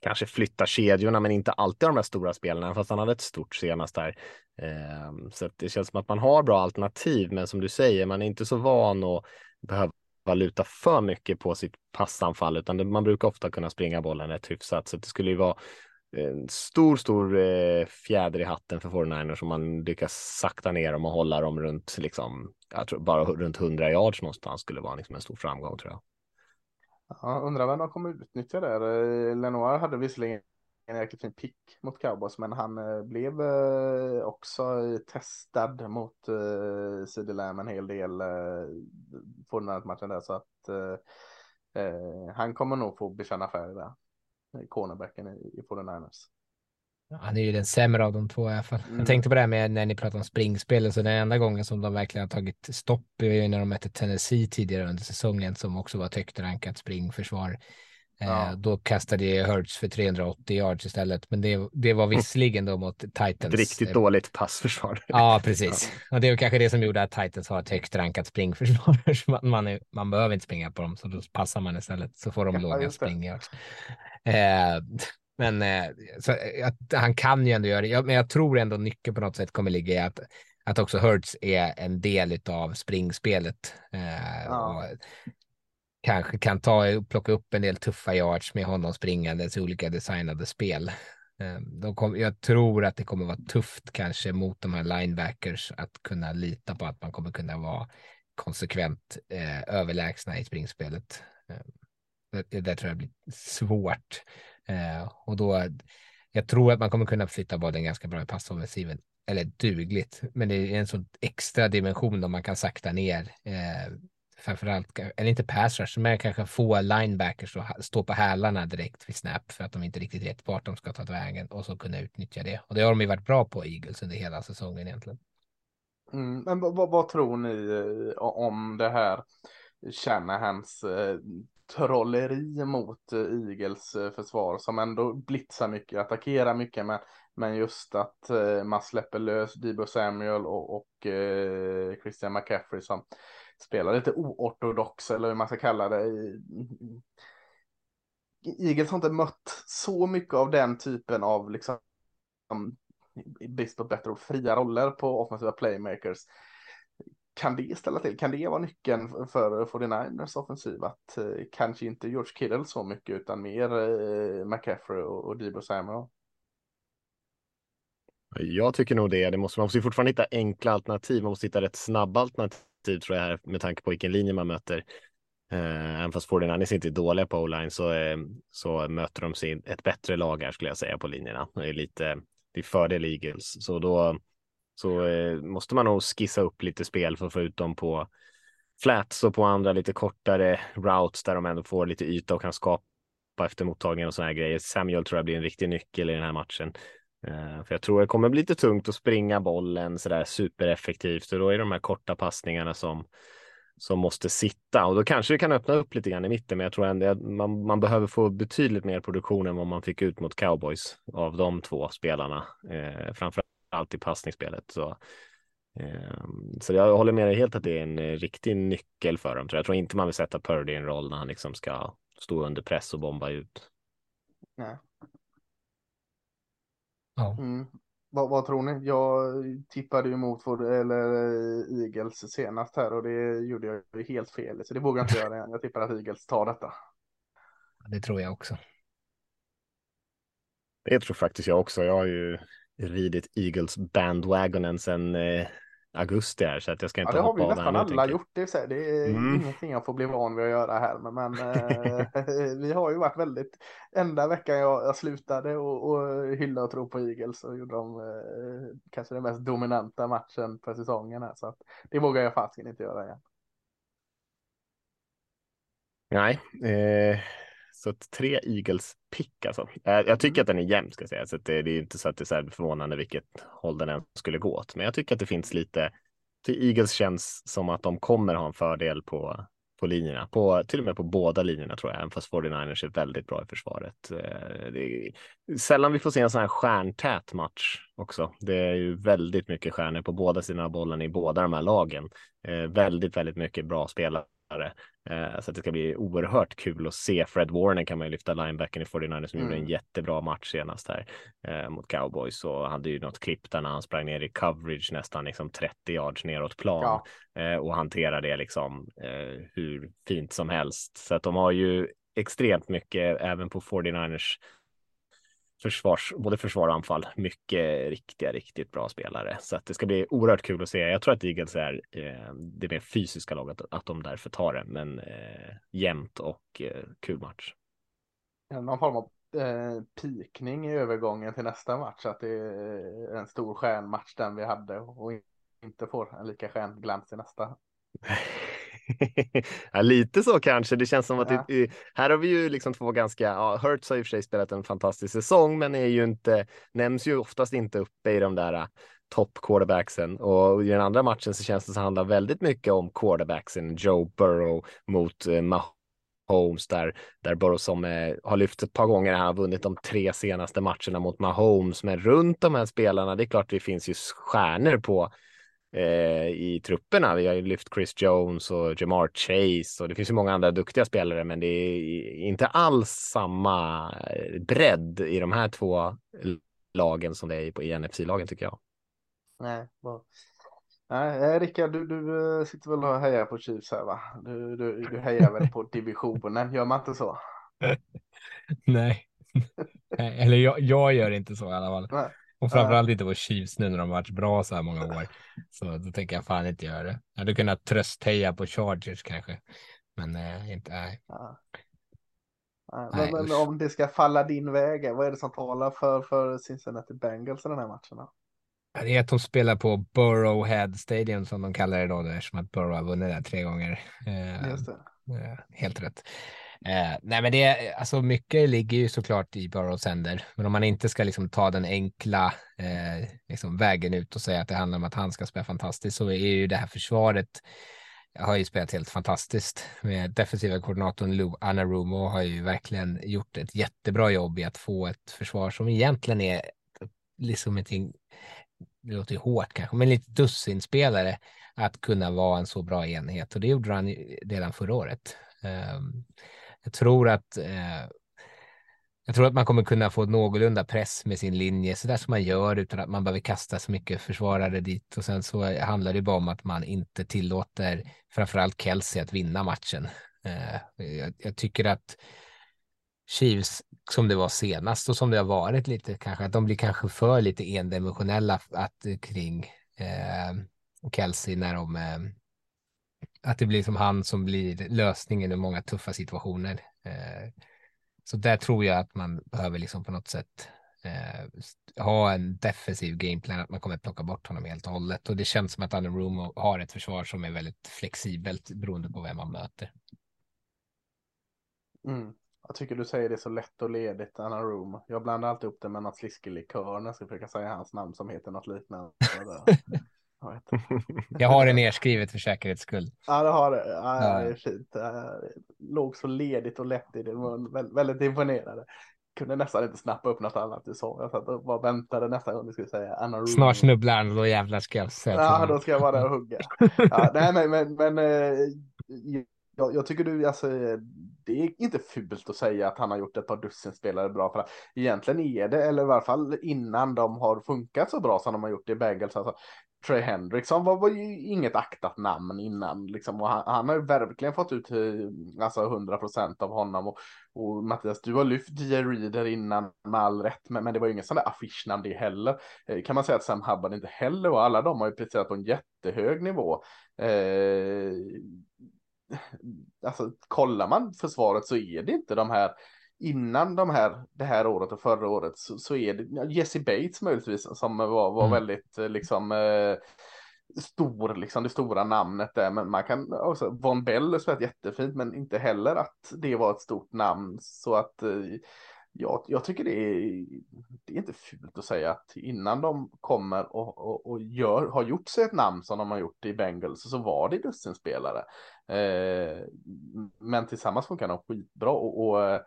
kanske flyttar kedjorna, men inte alltid de där stora spelarna, fast han hade ett stort senast där. Eh, så det känns som att man har bra alternativ, men som du säger, man är inte så van att behöva luta för mycket på sitt passanfall, utan man brukar ofta kunna springa bollen rätt hyfsat, så det skulle ju vara en stor, stor eh, fjäder i hatten för 49ers om man lyckas sakta ner dem och hålla dem runt, liksom, jag tror bara runt 100 yards någonstans skulle vara liksom en stor framgång tror jag. Ja, undrar vem de kommer utnyttja där. Eh, Lenoir hade visserligen en jäkligt fin pick mot cowboys, men han eh, blev eh, också testad mot CD Lamb en hel del på den här matchen där, så att han kommer nog få bekänna färg där cornerbacken i, i 49ers. Han är ju den sämre av de två i alla fall. Mm. Jag tänkte på det här med när ni pratar om springspel, så den enda gången som de verkligen har tagit stopp är ju när de mötte Tennessee tidigare under säsongen som också var ett högt rankat springförsvar. Eh, ja. då kastade Hurts för 380 yards istället, men det, det var visserligen då mot Titans. Ett riktigt dåligt passförsvar. Ja, precis. Ja. Och det var kanske det som gjorde att Titans har ett högt rankat springförsvar. man, man, är, man behöver inte springa på dem, så då passar man istället, så får de ja, låga spring Eh, men eh, så, att, han kan ju ändå göra det. Jag, men jag tror ändå nyckeln på något sätt kommer ligga i att, att också Hurts är en del av springspelet. Eh, ja kanske kan ta, plocka upp en del tuffa yards med honom springandes i olika designade spel. Ehm, de kom, jag tror att det kommer vara tufft kanske mot de här linebackers att kunna lita på att man kommer kunna vara konsekvent eh, överlägsna i springspelet. Ehm, det, det tror jag blir svårt. Eh, och då, jag tror att man kommer kunna flytta bollen ganska bra i passoffensiven, eller dugligt, men det är en sån extra dimension om man kan sakta ner. Eh, framförallt, eller inte pass rush, men kanske få linebackers och stå på hälarna direkt vid snap för att de inte riktigt vet vart de ska ta vägen och så kunna utnyttja det. Och det har de ju varit bra på Eagles under hela säsongen egentligen. Mm, men vad, vad, tror ni eh, om det här Shanahans eh, trolleri mot eh, Eagles eh, försvar som ändå blitzar mycket, attackerar mycket, men, men just att eh, man släpper lös Debo Samuel och, och Christian McCaffrey som spelar lite oortodox eller hur man ska kalla det. Eagles har inte mött så mycket av den typen av liksom i brist på bättre ord, fria roller på offensiva playmakers kan det ställa till? Kan det vara nyckeln för 49ers offensiv? Att eh, kanske inte George Kittle så mycket utan mer eh, McCaffrey och, och Debo Samuel? Jag tycker nog det. det måste, man måste fortfarande hitta enkla alternativ. Man måste hitta rätt snabba alternativ tror jag här med tanke på vilken linje man möter. Eh, även fast 49ers inte är dåliga på o-line så, eh, så möter de sin, ett bättre lag här skulle jag säga på linjerna. Det är lite det är fördel Eagles. Så då så eh, måste man nog skissa upp lite spel för att få ut dem på flats och på andra lite kortare routes där de ändå får lite yta och kan skapa efter mottagningen och sådana här grejer. Samuel tror jag blir en riktig nyckel i den här matchen. Eh, för jag tror det kommer bli lite tungt att springa bollen sådär supereffektivt och då är de här korta passningarna som som måste sitta och då kanske det kan öppna upp lite grann i mitten. Men jag tror ändå att man, man behöver få betydligt mer produktion än vad man fick ut mot cowboys av de två spelarna, eh, framför allt i passningsspelet. Så, eh, så jag håller med dig helt att det är en eh, riktig nyckel för dem. Jag tror inte man vill sätta Purdy i en roll när han liksom ska stå under press och bomba ut. Nej. Ja. Mm. Vad, vad, tror ni? Jag tippade ju mot vår, eller eh, Eagles senast här och det gjorde jag helt fel. Så det vågar jag inte göra igen. Jag tippar att Eagles tar detta. Det tror jag också. Det tror faktiskt jag också. Jag har ju ridit Eagles bandwagonen sedan eh, augusti här så att jag ska inte ja, det har vi av nästan alla gjort. Det är, det är mm. ingenting jag får bli van vid att göra här. Men, men eh, vi har ju varit väldigt, enda veckan jag, jag slutade och, och hylla och tro på Eagles så gjorde de eh, kanske den mest dominanta matchen för säsongen här. Så att, det vågar jag fasiken inte göra igen. Nej, eh, så att tre Eagles pick alltså. Jag tycker mm. att den är jämn ska jag säga, så det, det, är inte så att det är förvånande vilket håll den än skulle gå åt. Men jag tycker att det finns lite, till Eagles känns som att de kommer ha en fördel på, på linjerna, på, till och med på båda linjerna tror jag, även fast 49ers är väldigt bra i försvaret. Eh, det är sällan vi får se en sån här stjärntät match också. Det är ju väldigt mycket stjärnor på båda sidorna av bollen i båda de här lagen. Eh, väldigt, väldigt mycket bra spelare Eh, så att det ska bli oerhört kul att se. Fred Warner kan man ju lyfta linebacken i 49 som mm. gjorde en mm. jättebra match senast här eh, mot cowboys och hade ju något klipp där när han sprang ner i coverage nästan liksom 30 yards neråt plan ja. eh, och hanterade det liksom eh, hur fint som helst. Så att de har ju extremt mycket även på 49ers försvars, både försvar och anfall. Mycket riktiga, riktigt bra spelare. Så att det ska bli oerhört kul att se. Jag tror att Eagles är eh, det mer fysiska laget, att de därför tar det. Men eh, jämnt och eh, kul match. Någon form av eh, pikning i övergången till nästa match. Att det är en stor stjärnmatch den vi hade och inte får en lika stjärnglans i nästa. ja, lite så kanske. Det känns som att ja. det, här har vi ju liksom två ganska, ja, Hurts har i och för sig spelat en fantastisk säsong, men är ju inte, nämns ju oftast inte uppe i de där äh, topp quarterbacksen och i den andra matchen så känns det som handlar väldigt mycket om quarterbacksen, Joe Burrow mot eh, Mahomes där, där Burrow som eh, har lyft ett par gånger, han har vunnit de tre senaste matcherna mot Mahomes, men runt de här spelarna, det är klart det finns ju stjärnor på eh, i trupperna. Vi har ju lyft Chris Jones och Jamar Chase och det finns ju många andra duktiga spelare, men det är inte alls samma eh, bredd i de här två lagen som det är på i NFC-lagen tycker jag. Nej, bra. Nej, eh, Rickard, du, du eh, sitter väl och hejar på Chiefs här va? Du, du, du hejar väl på divisionen, gör man inte så? Nej, eller jag, jag gör inte så i alla fall. Nej. Och framförallt inte på Chiefs nu när de varit bra så här många år. Så då tänker jag fan inte göra det. Jag hade kunnat tröstheja på Chargers kanske. Men äh, inte, nej. Ja. Nej, men, men om det ska falla din väg, vad är det som talar för, för Cincinnati Bengals i den här matchen? Då? Det är att de spelar på Burrowhead Stadium som de kallar det då, eftersom att Burrow har vunnit där tre gånger. Eh, Just det. Eh, helt rätt. Eh, nej, men det alltså mycket ligger ju såklart i Burrows händer, men om man inte ska liksom ta den enkla eh, liksom vägen ut och säga att det handlar om att han ska spela fantastiskt så är ju det här försvaret har ju spelat helt fantastiskt med defensiva koordinatorn Lou Anarumo har ju verkligen gjort ett jättebra jobb i att få ett försvar som egentligen är liksom ett det låter ju hårt kanske, men lite dussinspelare att kunna vara en så bra enhet och det gjorde han redan förra året. Um, jag tror att eh, jag tror att man kommer kunna få någorlunda press med sin linje, så där som man gör utan att man behöver kasta så mycket försvarare dit. Och sen så handlar det bara om att man inte tillåter framförallt Kelsey att vinna matchen. Eh, jag, jag, tycker att Chiefs, som det var senast och som det har varit lite kanske, att de blir kanske för lite endimensionella att, eh, kring eh, Kelsey när de eh, att det blir som han som blir lösningen i många tuffa situationer. Eh, så där tror jag att man behöver liksom på något sätt eh, ha en defensiv gameplan, att man kommer plocka bort honom helt och hållet. Och det känns som att Anarumo har ett försvar som är väldigt flexibelt beroende på vem man möter. Mm. Jag tycker du säger det så lätt och ledigt, Anarumo. Jag blandar alltid upp det med något sliskelikör när jag ska försöka säga hans namn som heter något liknande. Jag, har det nerskrivet för säkerhets skull. Ja, det har det. Ja, det är fint. Det låg så ledigt och lätt i din mun. Vä väldigt imponerande. Kunde nästan inte snappa upp något annat du sa. Jag satt och bara väntade nästa gång du skulle säga Anna Rooney. Snart snubblar han och då jävlar ska jag säga Ja, då ska jag vara där och hugga. ja, nej, men, men, men eh, jag, jag, tycker du, alltså, det är inte fult att säga att han har gjort ett par dussin spelare bra. För egentligen är det, eller i varje fall innan de har funkat så bra som de har gjort i Bengals. Alltså, Trey Hendrickson var, var ju inget aktat namn innan liksom, och han, han har ju verkligen fått ut eh, alltså 100 procent av honom. Och, och Mattias, du har lyft J. Reader innan med all rätt, men, men det var ju ingen sån där affischnamn det heller. Eh, kan man säga att Sam Hubbard inte heller och alla de har ju presterat på en jättehög nivå. Eh, alltså kollar man försvaret så är det inte de här innan de här, det här året och förra året så, så är det Jesse Bates möjligtvis som var, var mm. väldigt eh, liksom eh, stor, liksom det stora namnet där. Men man kan också, Von Bell spelat jättefint, men inte heller att det var ett stort namn. Så att eh, jag, jag tycker det är, det är inte fult att säga att innan de kommer och, och, och gör, har gjort sig ett namn som de har gjort i Bengals så var det dussinspelare. Eh, men tillsammans funkar de skitbra och, och eh,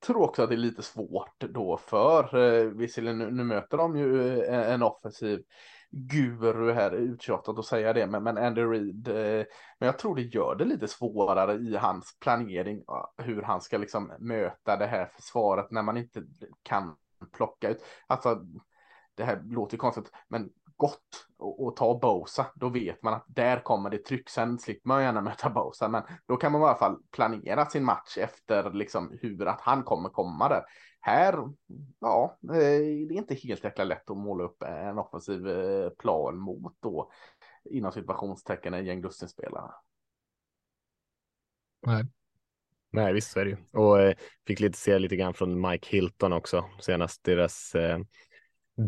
tror också att det är lite svårt då för, eh, visserligen nu, nu möter de ju en, en offensiv guru här, uttjatat att säga det, men, men Andy Reid, eh, men jag tror det gör det lite svårare i hans planering, hur han ska liksom möta det här försvaret när man inte kan plocka ut, alltså det här låter ju konstigt, men gott att ta Bosa, då vet man att där kommer det tryck. Sen slipper man gärna möta Bosa, men då kan man i alla fall planera sin match efter liksom hur att han kommer komma där. Här, ja, eh, det är inte helt jäkla lätt att måla upp en offensiv eh, plan mot då inom situationstecken en gäng dussinspelare. Nej. Nej, visst är det ju. Och eh, fick lite se lite grann från Mike Hilton också senast deras eh,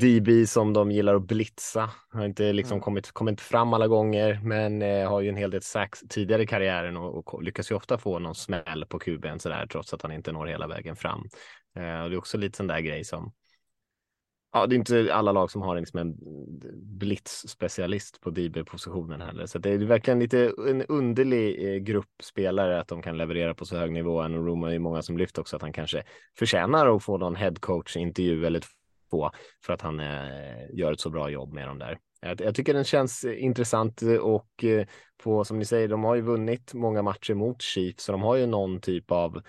DB som de gillar att blitza. Har inte liksom mm. kommit, kommit fram alla gånger, men eh, har ju en hel del sax tidigare i karriären och, och lyckas ju ofta få någon smäll på kuben sådär, trots att han inte når hela vägen fram. Eh, och det är också lite sån där grej som Ja, det är inte alla lag som har liksom en blitz-specialist på DB-positionen heller, så det är verkligen lite en underlig eh, grupp spelare att de kan leverera på så hög nivå. Och Roma är många som lyft också att han kanske förtjänar att få någon headcoach intervju eller på för att han eh, gör ett så bra jobb med dem där. Jag, tycker den känns intressant och eh, på som ni säger, de har ju vunnit många matcher mot Chiefs så de har ju någon typ av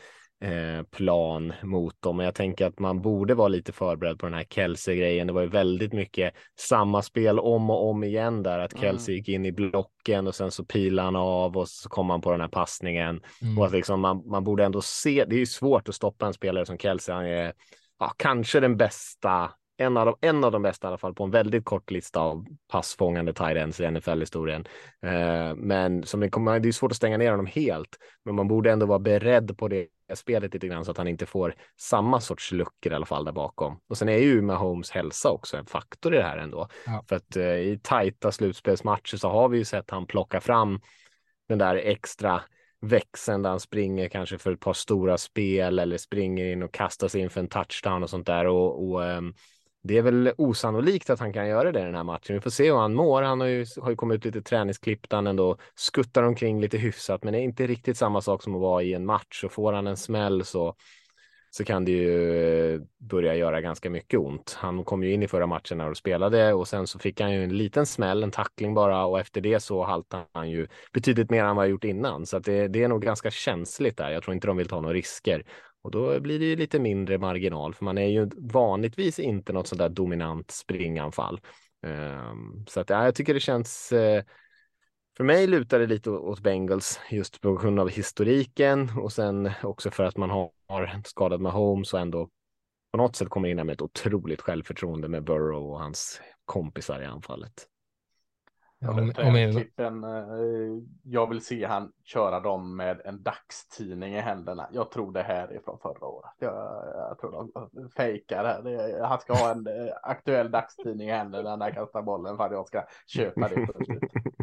eh, plan mot dem. Men jag tänker att man borde vara lite förberedd på den här Kelsey-grejen. Det var ju väldigt mycket samma spel om och om igen där, att Kelsey mm. gick in i blocken och sen så pilade han av och så kom han på den här passningen. Mm. Och att liksom man, man borde ändå se, det är ju svårt att stoppa en spelare som Kelsey, han är ja, kanske den bästa, en av, de, en av de bästa i alla fall på en väldigt kort lista av passfångande tight i NFL-historien. Eh, men som det, kommer, det är svårt att stänga ner honom helt, men man borde ändå vara beredd på det spelet lite grann så att han inte får samma sorts luckor i alla fall där bakom. Och sen är ju Mahomes hälsa också en faktor i det här ändå. Ja. För att eh, i tajta slutspelsmatcher så har vi ju sett han plocka fram den där extra växeln där han springer kanske för ett par stora spel eller springer in och kastar sig in för en touchdown och sånt där. Och, och um, det är väl osannolikt att han kan göra det i den här matchen. Vi får se hur han mår. Han har ju, har ju kommit ut lite träningsklipp där han ändå skuttar omkring lite hyfsat, men det är inte riktigt samma sak som att vara i en match. Och får han en smäll så så kan det ju eh, börja göra ganska mycket ont. Han kom ju in i förra matchen när de spelade och sen så fick han ju en liten smäll, en tackling bara och efter det så haltade han ju betydligt mer än vad han gjort innan. Så att det, det är nog ganska känsligt där. Jag tror inte de vill ta några risker och då blir det ju lite mindre marginal för man är ju vanligtvis inte något sådär dominant springanfall. Ehm, så att ja, jag tycker det känns eh, för mig lutar det lite åt Bengals just på grund av historiken och sen också för att man har skadad med Holmes och ändå på något sätt kommer in med ett otroligt självförtroende med Burrow och hans kompisar i anfallet. Om, Ja, om, klippen, eh, jag vill se han köra dem med en dagstidning i händerna. Jag tror det här är från förra året. Jag, jag tror de fejkar det. Han ska ha en eh, aktuell dagstidning i händerna när han kastar bollen för att jag ska köpa det.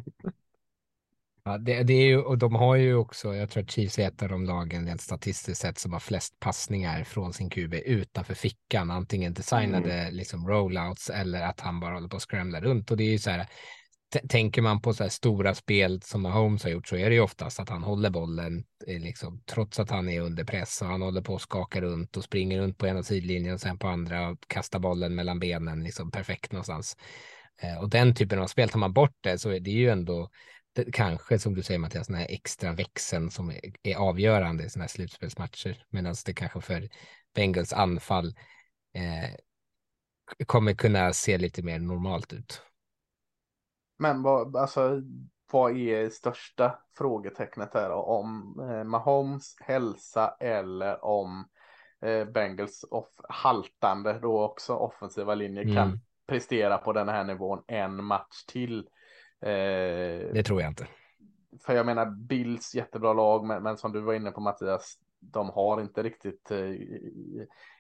Ja, det, det är ju, och de har ju också, jag tror att Chiefs är ett av de lagen rent statistiskt sett som har flest passningar från sin QB utanför fickan, antingen designade liksom rollouts eller att han bara håller på att scrambla runt. Och det är ju så här, tänker man på så här stora spel som Holmes har gjort så är det ju oftast att han håller bollen, eh, liksom, trots att han är under press och han håller på att skaka runt och springer runt på ena sidlinjen och sen på andra och kastar bollen mellan benen, liksom perfekt någonstans. Eh, och den typen av spel, tar man bort det så är det ju ändå det, kanske som du säger Mattias, den här extra växeln som är, är avgörande i sådana här slutspelsmatcher. Medan det kanske för Bengals anfall eh, kommer kunna se lite mer normalt ut. Men vad, alltså, vad är största frågetecknet här? Om eh, Mahomes hälsa eller om eh, Bengals off, haltande då också offensiva linjer Mm. kan prestera på den här nivån en match till. Eh, Det tror jag inte. för jag menar Bills jättebra lag, men, men som du var inne på Mattias, de har inte riktigt eh,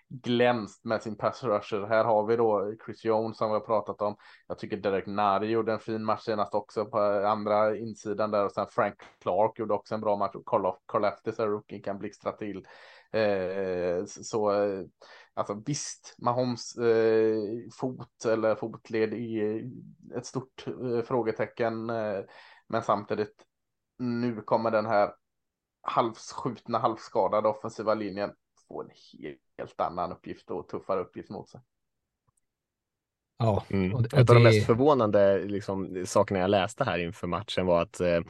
glänst med sin pass rusher. Här har vi då Chris Jones som vi har pratat om. Jag tycker Derek Nari gjorde en fin match senast också på andra insidan där och sen Frank Clark gjorde också en bra match och Eftis, rookie, kan blixtra till. Eh, så alltså visst, Mahomes eh, fot eller fotled är ett stort eh, frågetecken. Eh, men samtidigt nu kommer den här halvskjutna, halvskadade offensiva linjen få en helt annan uppgift och tuffare uppgift mot sig. Ja, Mm. och, och Ett av de det- mest förvånande liksom, sakerna jag läste här inför matchen var att eh,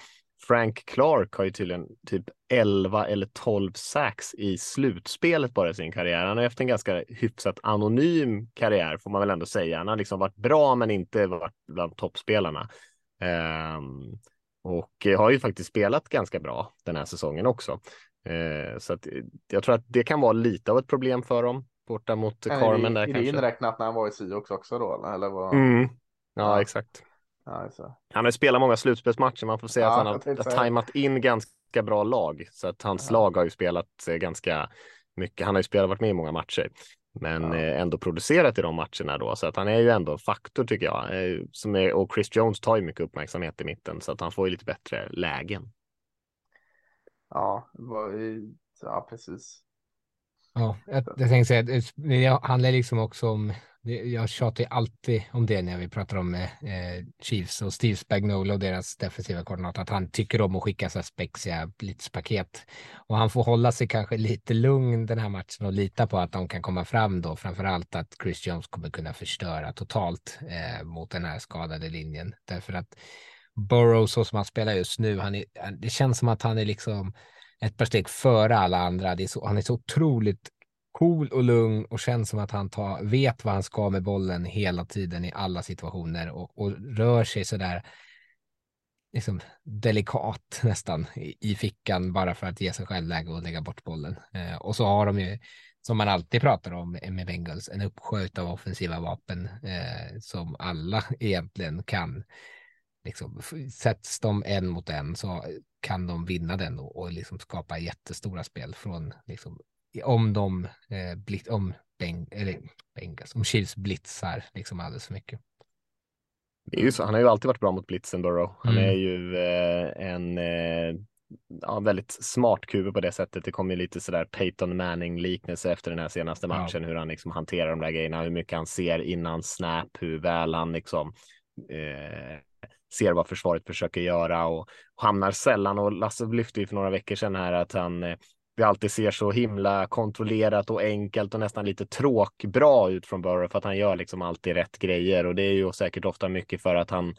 Frank Clark har ju tydligen typ 11 eller 12 sacks i slutspelet bara i sin karriär. Han har haft en ganska hyfsat anonym karriär får man väl ändå säga. Han har liksom varit bra men inte varit bland toppspelarna. Ehm, och eh, har ju faktiskt spelat ganska bra den här säsongen också. Eh, så att, eh, jag tror att det kan vara lite av ett problem för dem borta mot Carmen där är det, är det kanske. inräknat när han var i Sioux också då? Eller vad? Mm. Ja, Ja. exakt. Ja, så. Han har ju spelat många slutspelsmatcher. Man får säga Ja, att han har, har tajmat in ganska bra lag. Så att hans Ja. lag har ju spelat eh, ganska mycket. Han har ju spelat, varit med i många matcher. Men Ja. eh, ändå producerat i de matcherna då. Så att han är ju ändå en faktor tycker jag. Eh, som är, och Chris Jones tar ju mycket uppmärksamhet i mitten. Så att han får ju lite bättre lägen. Ja, ja, precis. Ja, jag, jag tänkte säga, det handlar liksom också om, det, jag tjatar ju alltid om det när vi pratar om eh, eh, Chiefs och Steve Spagnuolo och deras defensiva koordinator, att han tycker om att skicka så här spexiga blitzpaket. Och han får hålla sig kanske lite lugn den här matchen och lita på att de kan komma fram då, framför allt att Chris Jones kommer kunna förstöra totalt eh, mot den här skadade linjen. Därför att Burrow, så som han spelar just nu, han är, det känns som att han är liksom ett par steg före alla andra. Det är så, han är så otroligt cool och lugn och känns som att han tar, vet vad han ska med bollen hela tiden i alla situationer och, och rör sig så där liksom delikat nästan i, i fickan bara för att ge sig själv läge och lägga bort bollen. Eh, och så har de ju, som man alltid pratar om med Bengals, en uppsjö av offensiva vapen eh, som alla egentligen kan liksom, sätts de en mot en så kan de vinna den och, och liksom skapa jättestora spel från liksom, om de eh, blit, om Beng, eller Bengals, om Chiefs blitzar liksom alldeles för mycket. Det är ju så, han har ju alltid varit bra mot blitzen Burrow. Han Mm. är ju eh, en eh, ja, väldigt smart QB på det sättet. Det kommer ju lite sådär Peyton Manning-liknelse efter den här senaste Ja. matchen, hur han liksom hanterar de där grejerna, hur mycket han ser innan snap, hur väl han liksom eh, ser vad försvaret försöker göra och, och hamnar sällan. Och Lasse lyfte ju för några veckor sedan här att han eh, det alltid ser så himla kontrollerat och enkelt och nästan lite tråkbra ut från Burrow för att han gör liksom alltid rätt grejer och det är ju säkert ofta mycket för att han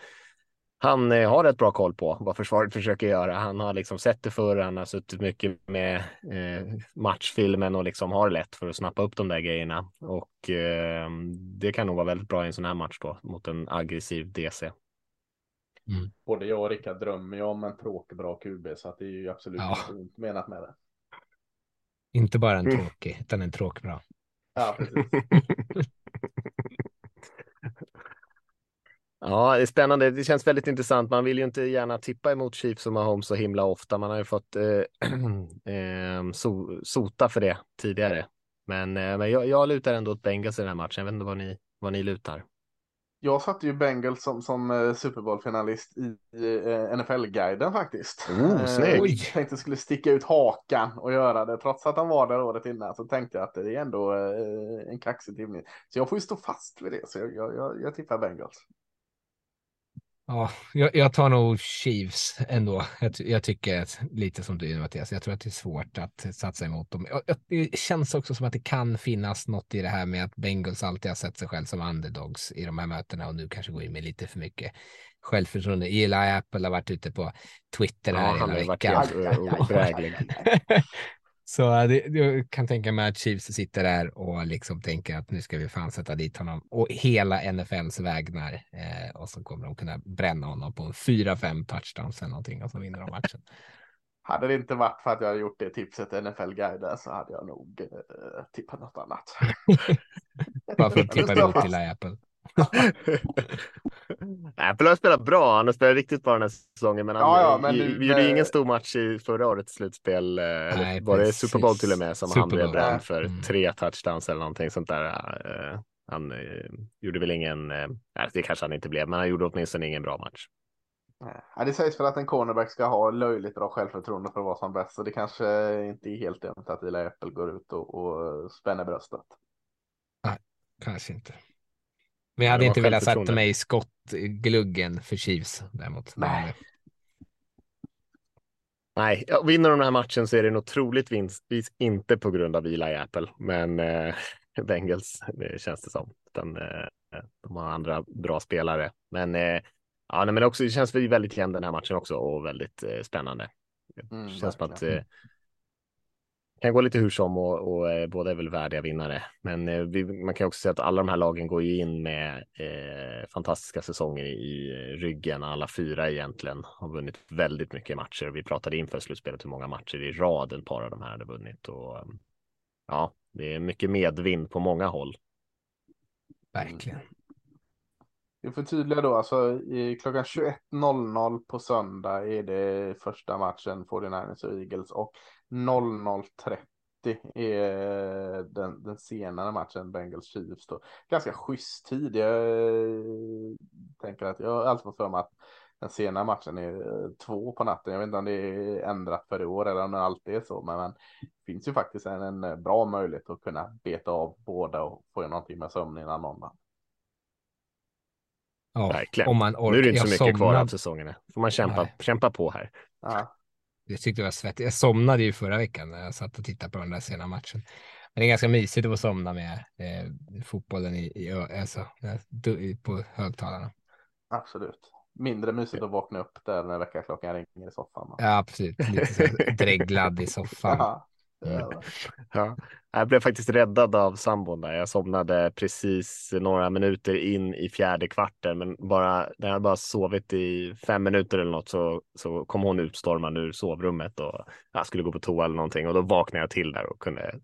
han eh, har rätt bra koll på vad försvaret försöker göra. Han har liksom sett det förr, han har suttit mycket med eh, matchfilmen och liksom har lätt för att snappa upp de där grejerna. Och eh, det kan nog vara väldigt bra i en sån här match då mot en aggressiv DC. Både jag och Rickard drömmer ju om en tråkig bra QB så att det är ju absolut Ja. inte ont menat med det. Inte bara en Mm. tråkig, utan en tråkbra. Ja, precis. Ja, det är spännande. Det känns väldigt intressant. Man vill ju inte gärna tippa emot Chiefs och Mahomes så himla ofta. Man har ju fått eh, eh, so sota för det tidigare. Men, eh, men jag, jag lutar ändå åt Bengals i den här matchen. Jag vet inte vad ni, vad ni lutar. Jag satte ju Bengals som, som uh, Super Bowl-finalist i uh, NFL-guiden faktiskt. Oh, snyggt. Uh, tänkte skulle sticka ut hakan och göra det. Trots att han var där året innan så tänkte jag att det är ändå en kaxig timning. Så jag får ju stå fast vid det. Så jag, jag, jag, jag tippar Bengals. Ja, jag, jag, tar nog Chiefs ändå. Jag, jag, tycker lite som du Mattias, jag tror att det är svårt att satsa emot dem. Jag, det känns också som att det kan finnas något i det här med att Bengals alltid har sett sig själv som underdogs i de här mötena och nu kanske går in med lite för mycket självförtroende. Eli Apple har varit ute på Twitter här ja, hela veckan. Så det, jag kan tänka mig att Chiefs sitter där och liksom tänker att nu ska vi fan sätta dit honom och hela NFLs vägnar eh, och så kommer de kunna bränna honom på en 4-5 touchdowns eller någonting och så vinner de matchen. Hade det inte varit för att jag hade gjort det tipset NFL-guiden så hade jag nog eh, tippat något annat. Varför tippar du upp till Apple? Apple har spelat bra. Han har spelat riktigt bra den här säsongen, men, han, ja, ja, men vi, vi gjorde ingen stor match i förra årets slutspel. Eh, Nej, var det Super Bowl till och med som Super han blev bränd för mm. tre touchdowns eller någonting sånt där. Eh, han eh, gjorde väl ingen, det kanske han inte blev, men han gjorde åtminstone ingen bra match. Ja, det sägs för att en cornerback ska ha löjligt bra självförtroende för att vara som bäst, så det kanske inte är helt dumt att Ila Apple går ut och, och spänner bröstet. Nej, kanske inte. Men jag hade inte velat sätta mig i skottgluggen för Chiefs däremot. Nej. Nej, vinner de den här matchen så är det nog troligtvis inte på grund av vila i Apple, men eh, Bengals, det känns det som. Utan, eh, de har andra bra spelare. Men, eh, ja, nej, men också, det känns väldigt jämn den här matchen också och väldigt eh, spännande. Det mm, känns som att eh, kan gå lite hur som och, och eh, båda är väl värdiga vinnare. Men eh, vi, man kan också säga att alla de här lagen går ju in med eh, fantastiska säsonger i, ryggen. Alla fyra egentligen har vunnit väldigt mycket matcher. Vi pratade inför slutspelet hur många matcher i rad ett par av de här hade vunnit och ja, det är mycket medvind på många håll. Verkligen. Vi får tydliga då, alltså i klockan 21.00 på söndag är det första matchen 49ers och Eagles och 00.30 är den, den senare matchen, Bengals Chiefs då. Ganska schysst tid. Jag eh, tänker att jag har alltid fått för mig att den senare matchen är två på natten. Jag vet inte om det är ändrat för i år eller om det alltid är så, men, men det finns ju faktiskt en, en bra möjlighet att kunna beta av båda och få någonting med sömn innan måndag. Ja, Verkligen. Om man orkar. Nu är det inte så mycket somnad... kvar av säsongen. Får man kämpa, kämpa på här. Ja. Jag tyckte det var svettigt. Jag somnade ju förra veckan när jag satt och tittade på den där sena matchen. Men det är ganska mysigt att få somna med eh, fotbollen i, i, alltså, på högtalarna. Absolut. Mindre mysigt att vakna upp där när väckarklockan ringer i soffan. Ja, absolut. Lite så dreglad i soffan. Ja. Ja. Jag blev faktiskt räddad av sambon där. Jag somnade precis några minuter in i fjärde kvarten, men bara när jag bara sovit i fem minuter eller något så, så kom hon utstormande ur sovrummet och jag skulle gå på toa eller någonting och då vaknade jag till där och kunde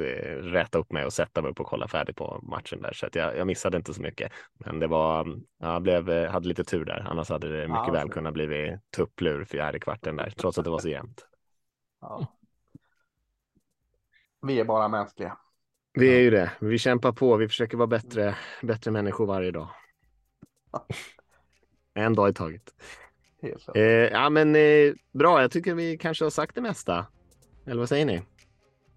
eh, räta upp mig och sätta mig upp och kolla färdigt på matchen där. Så att jag, jag missade inte så mycket. Men det var, jag blev, hade lite tur där. Annars hade det mycket ja, väl kunnat bli tupplur fjärde kvarten där, trots att det var så jämnt. Ja. Vi är bara mänskliga. Vi är ju det. Vi kämpar på. Vi försöker vara bättre, bättre människor varje dag. en dag i taget. Eh, ja, men eh, bra. Jag tycker vi kanske har sagt det mesta. Eller vad säger ni?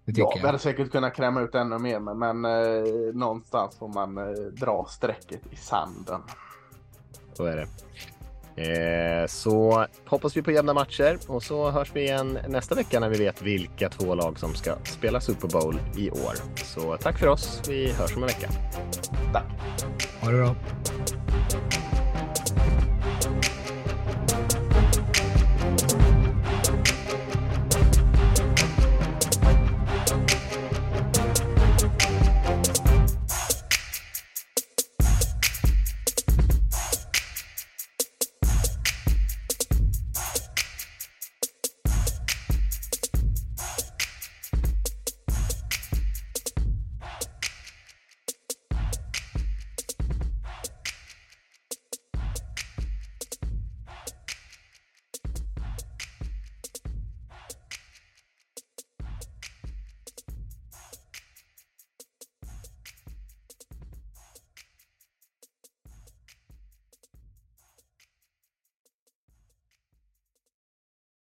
Ja, vi hade säkert kunnat kräma ut ännu mer, men, men eh, någonstans får man eh, dra strecket i sanden. Så är det. Eh, så hoppas vi på jämna matcher och så hörs vi igen nästa vecka när vi vet vilka två lag som ska spela Super Bowl i år. Så tack för oss. Vi hörs om en vecka. Tack. Ha det bra.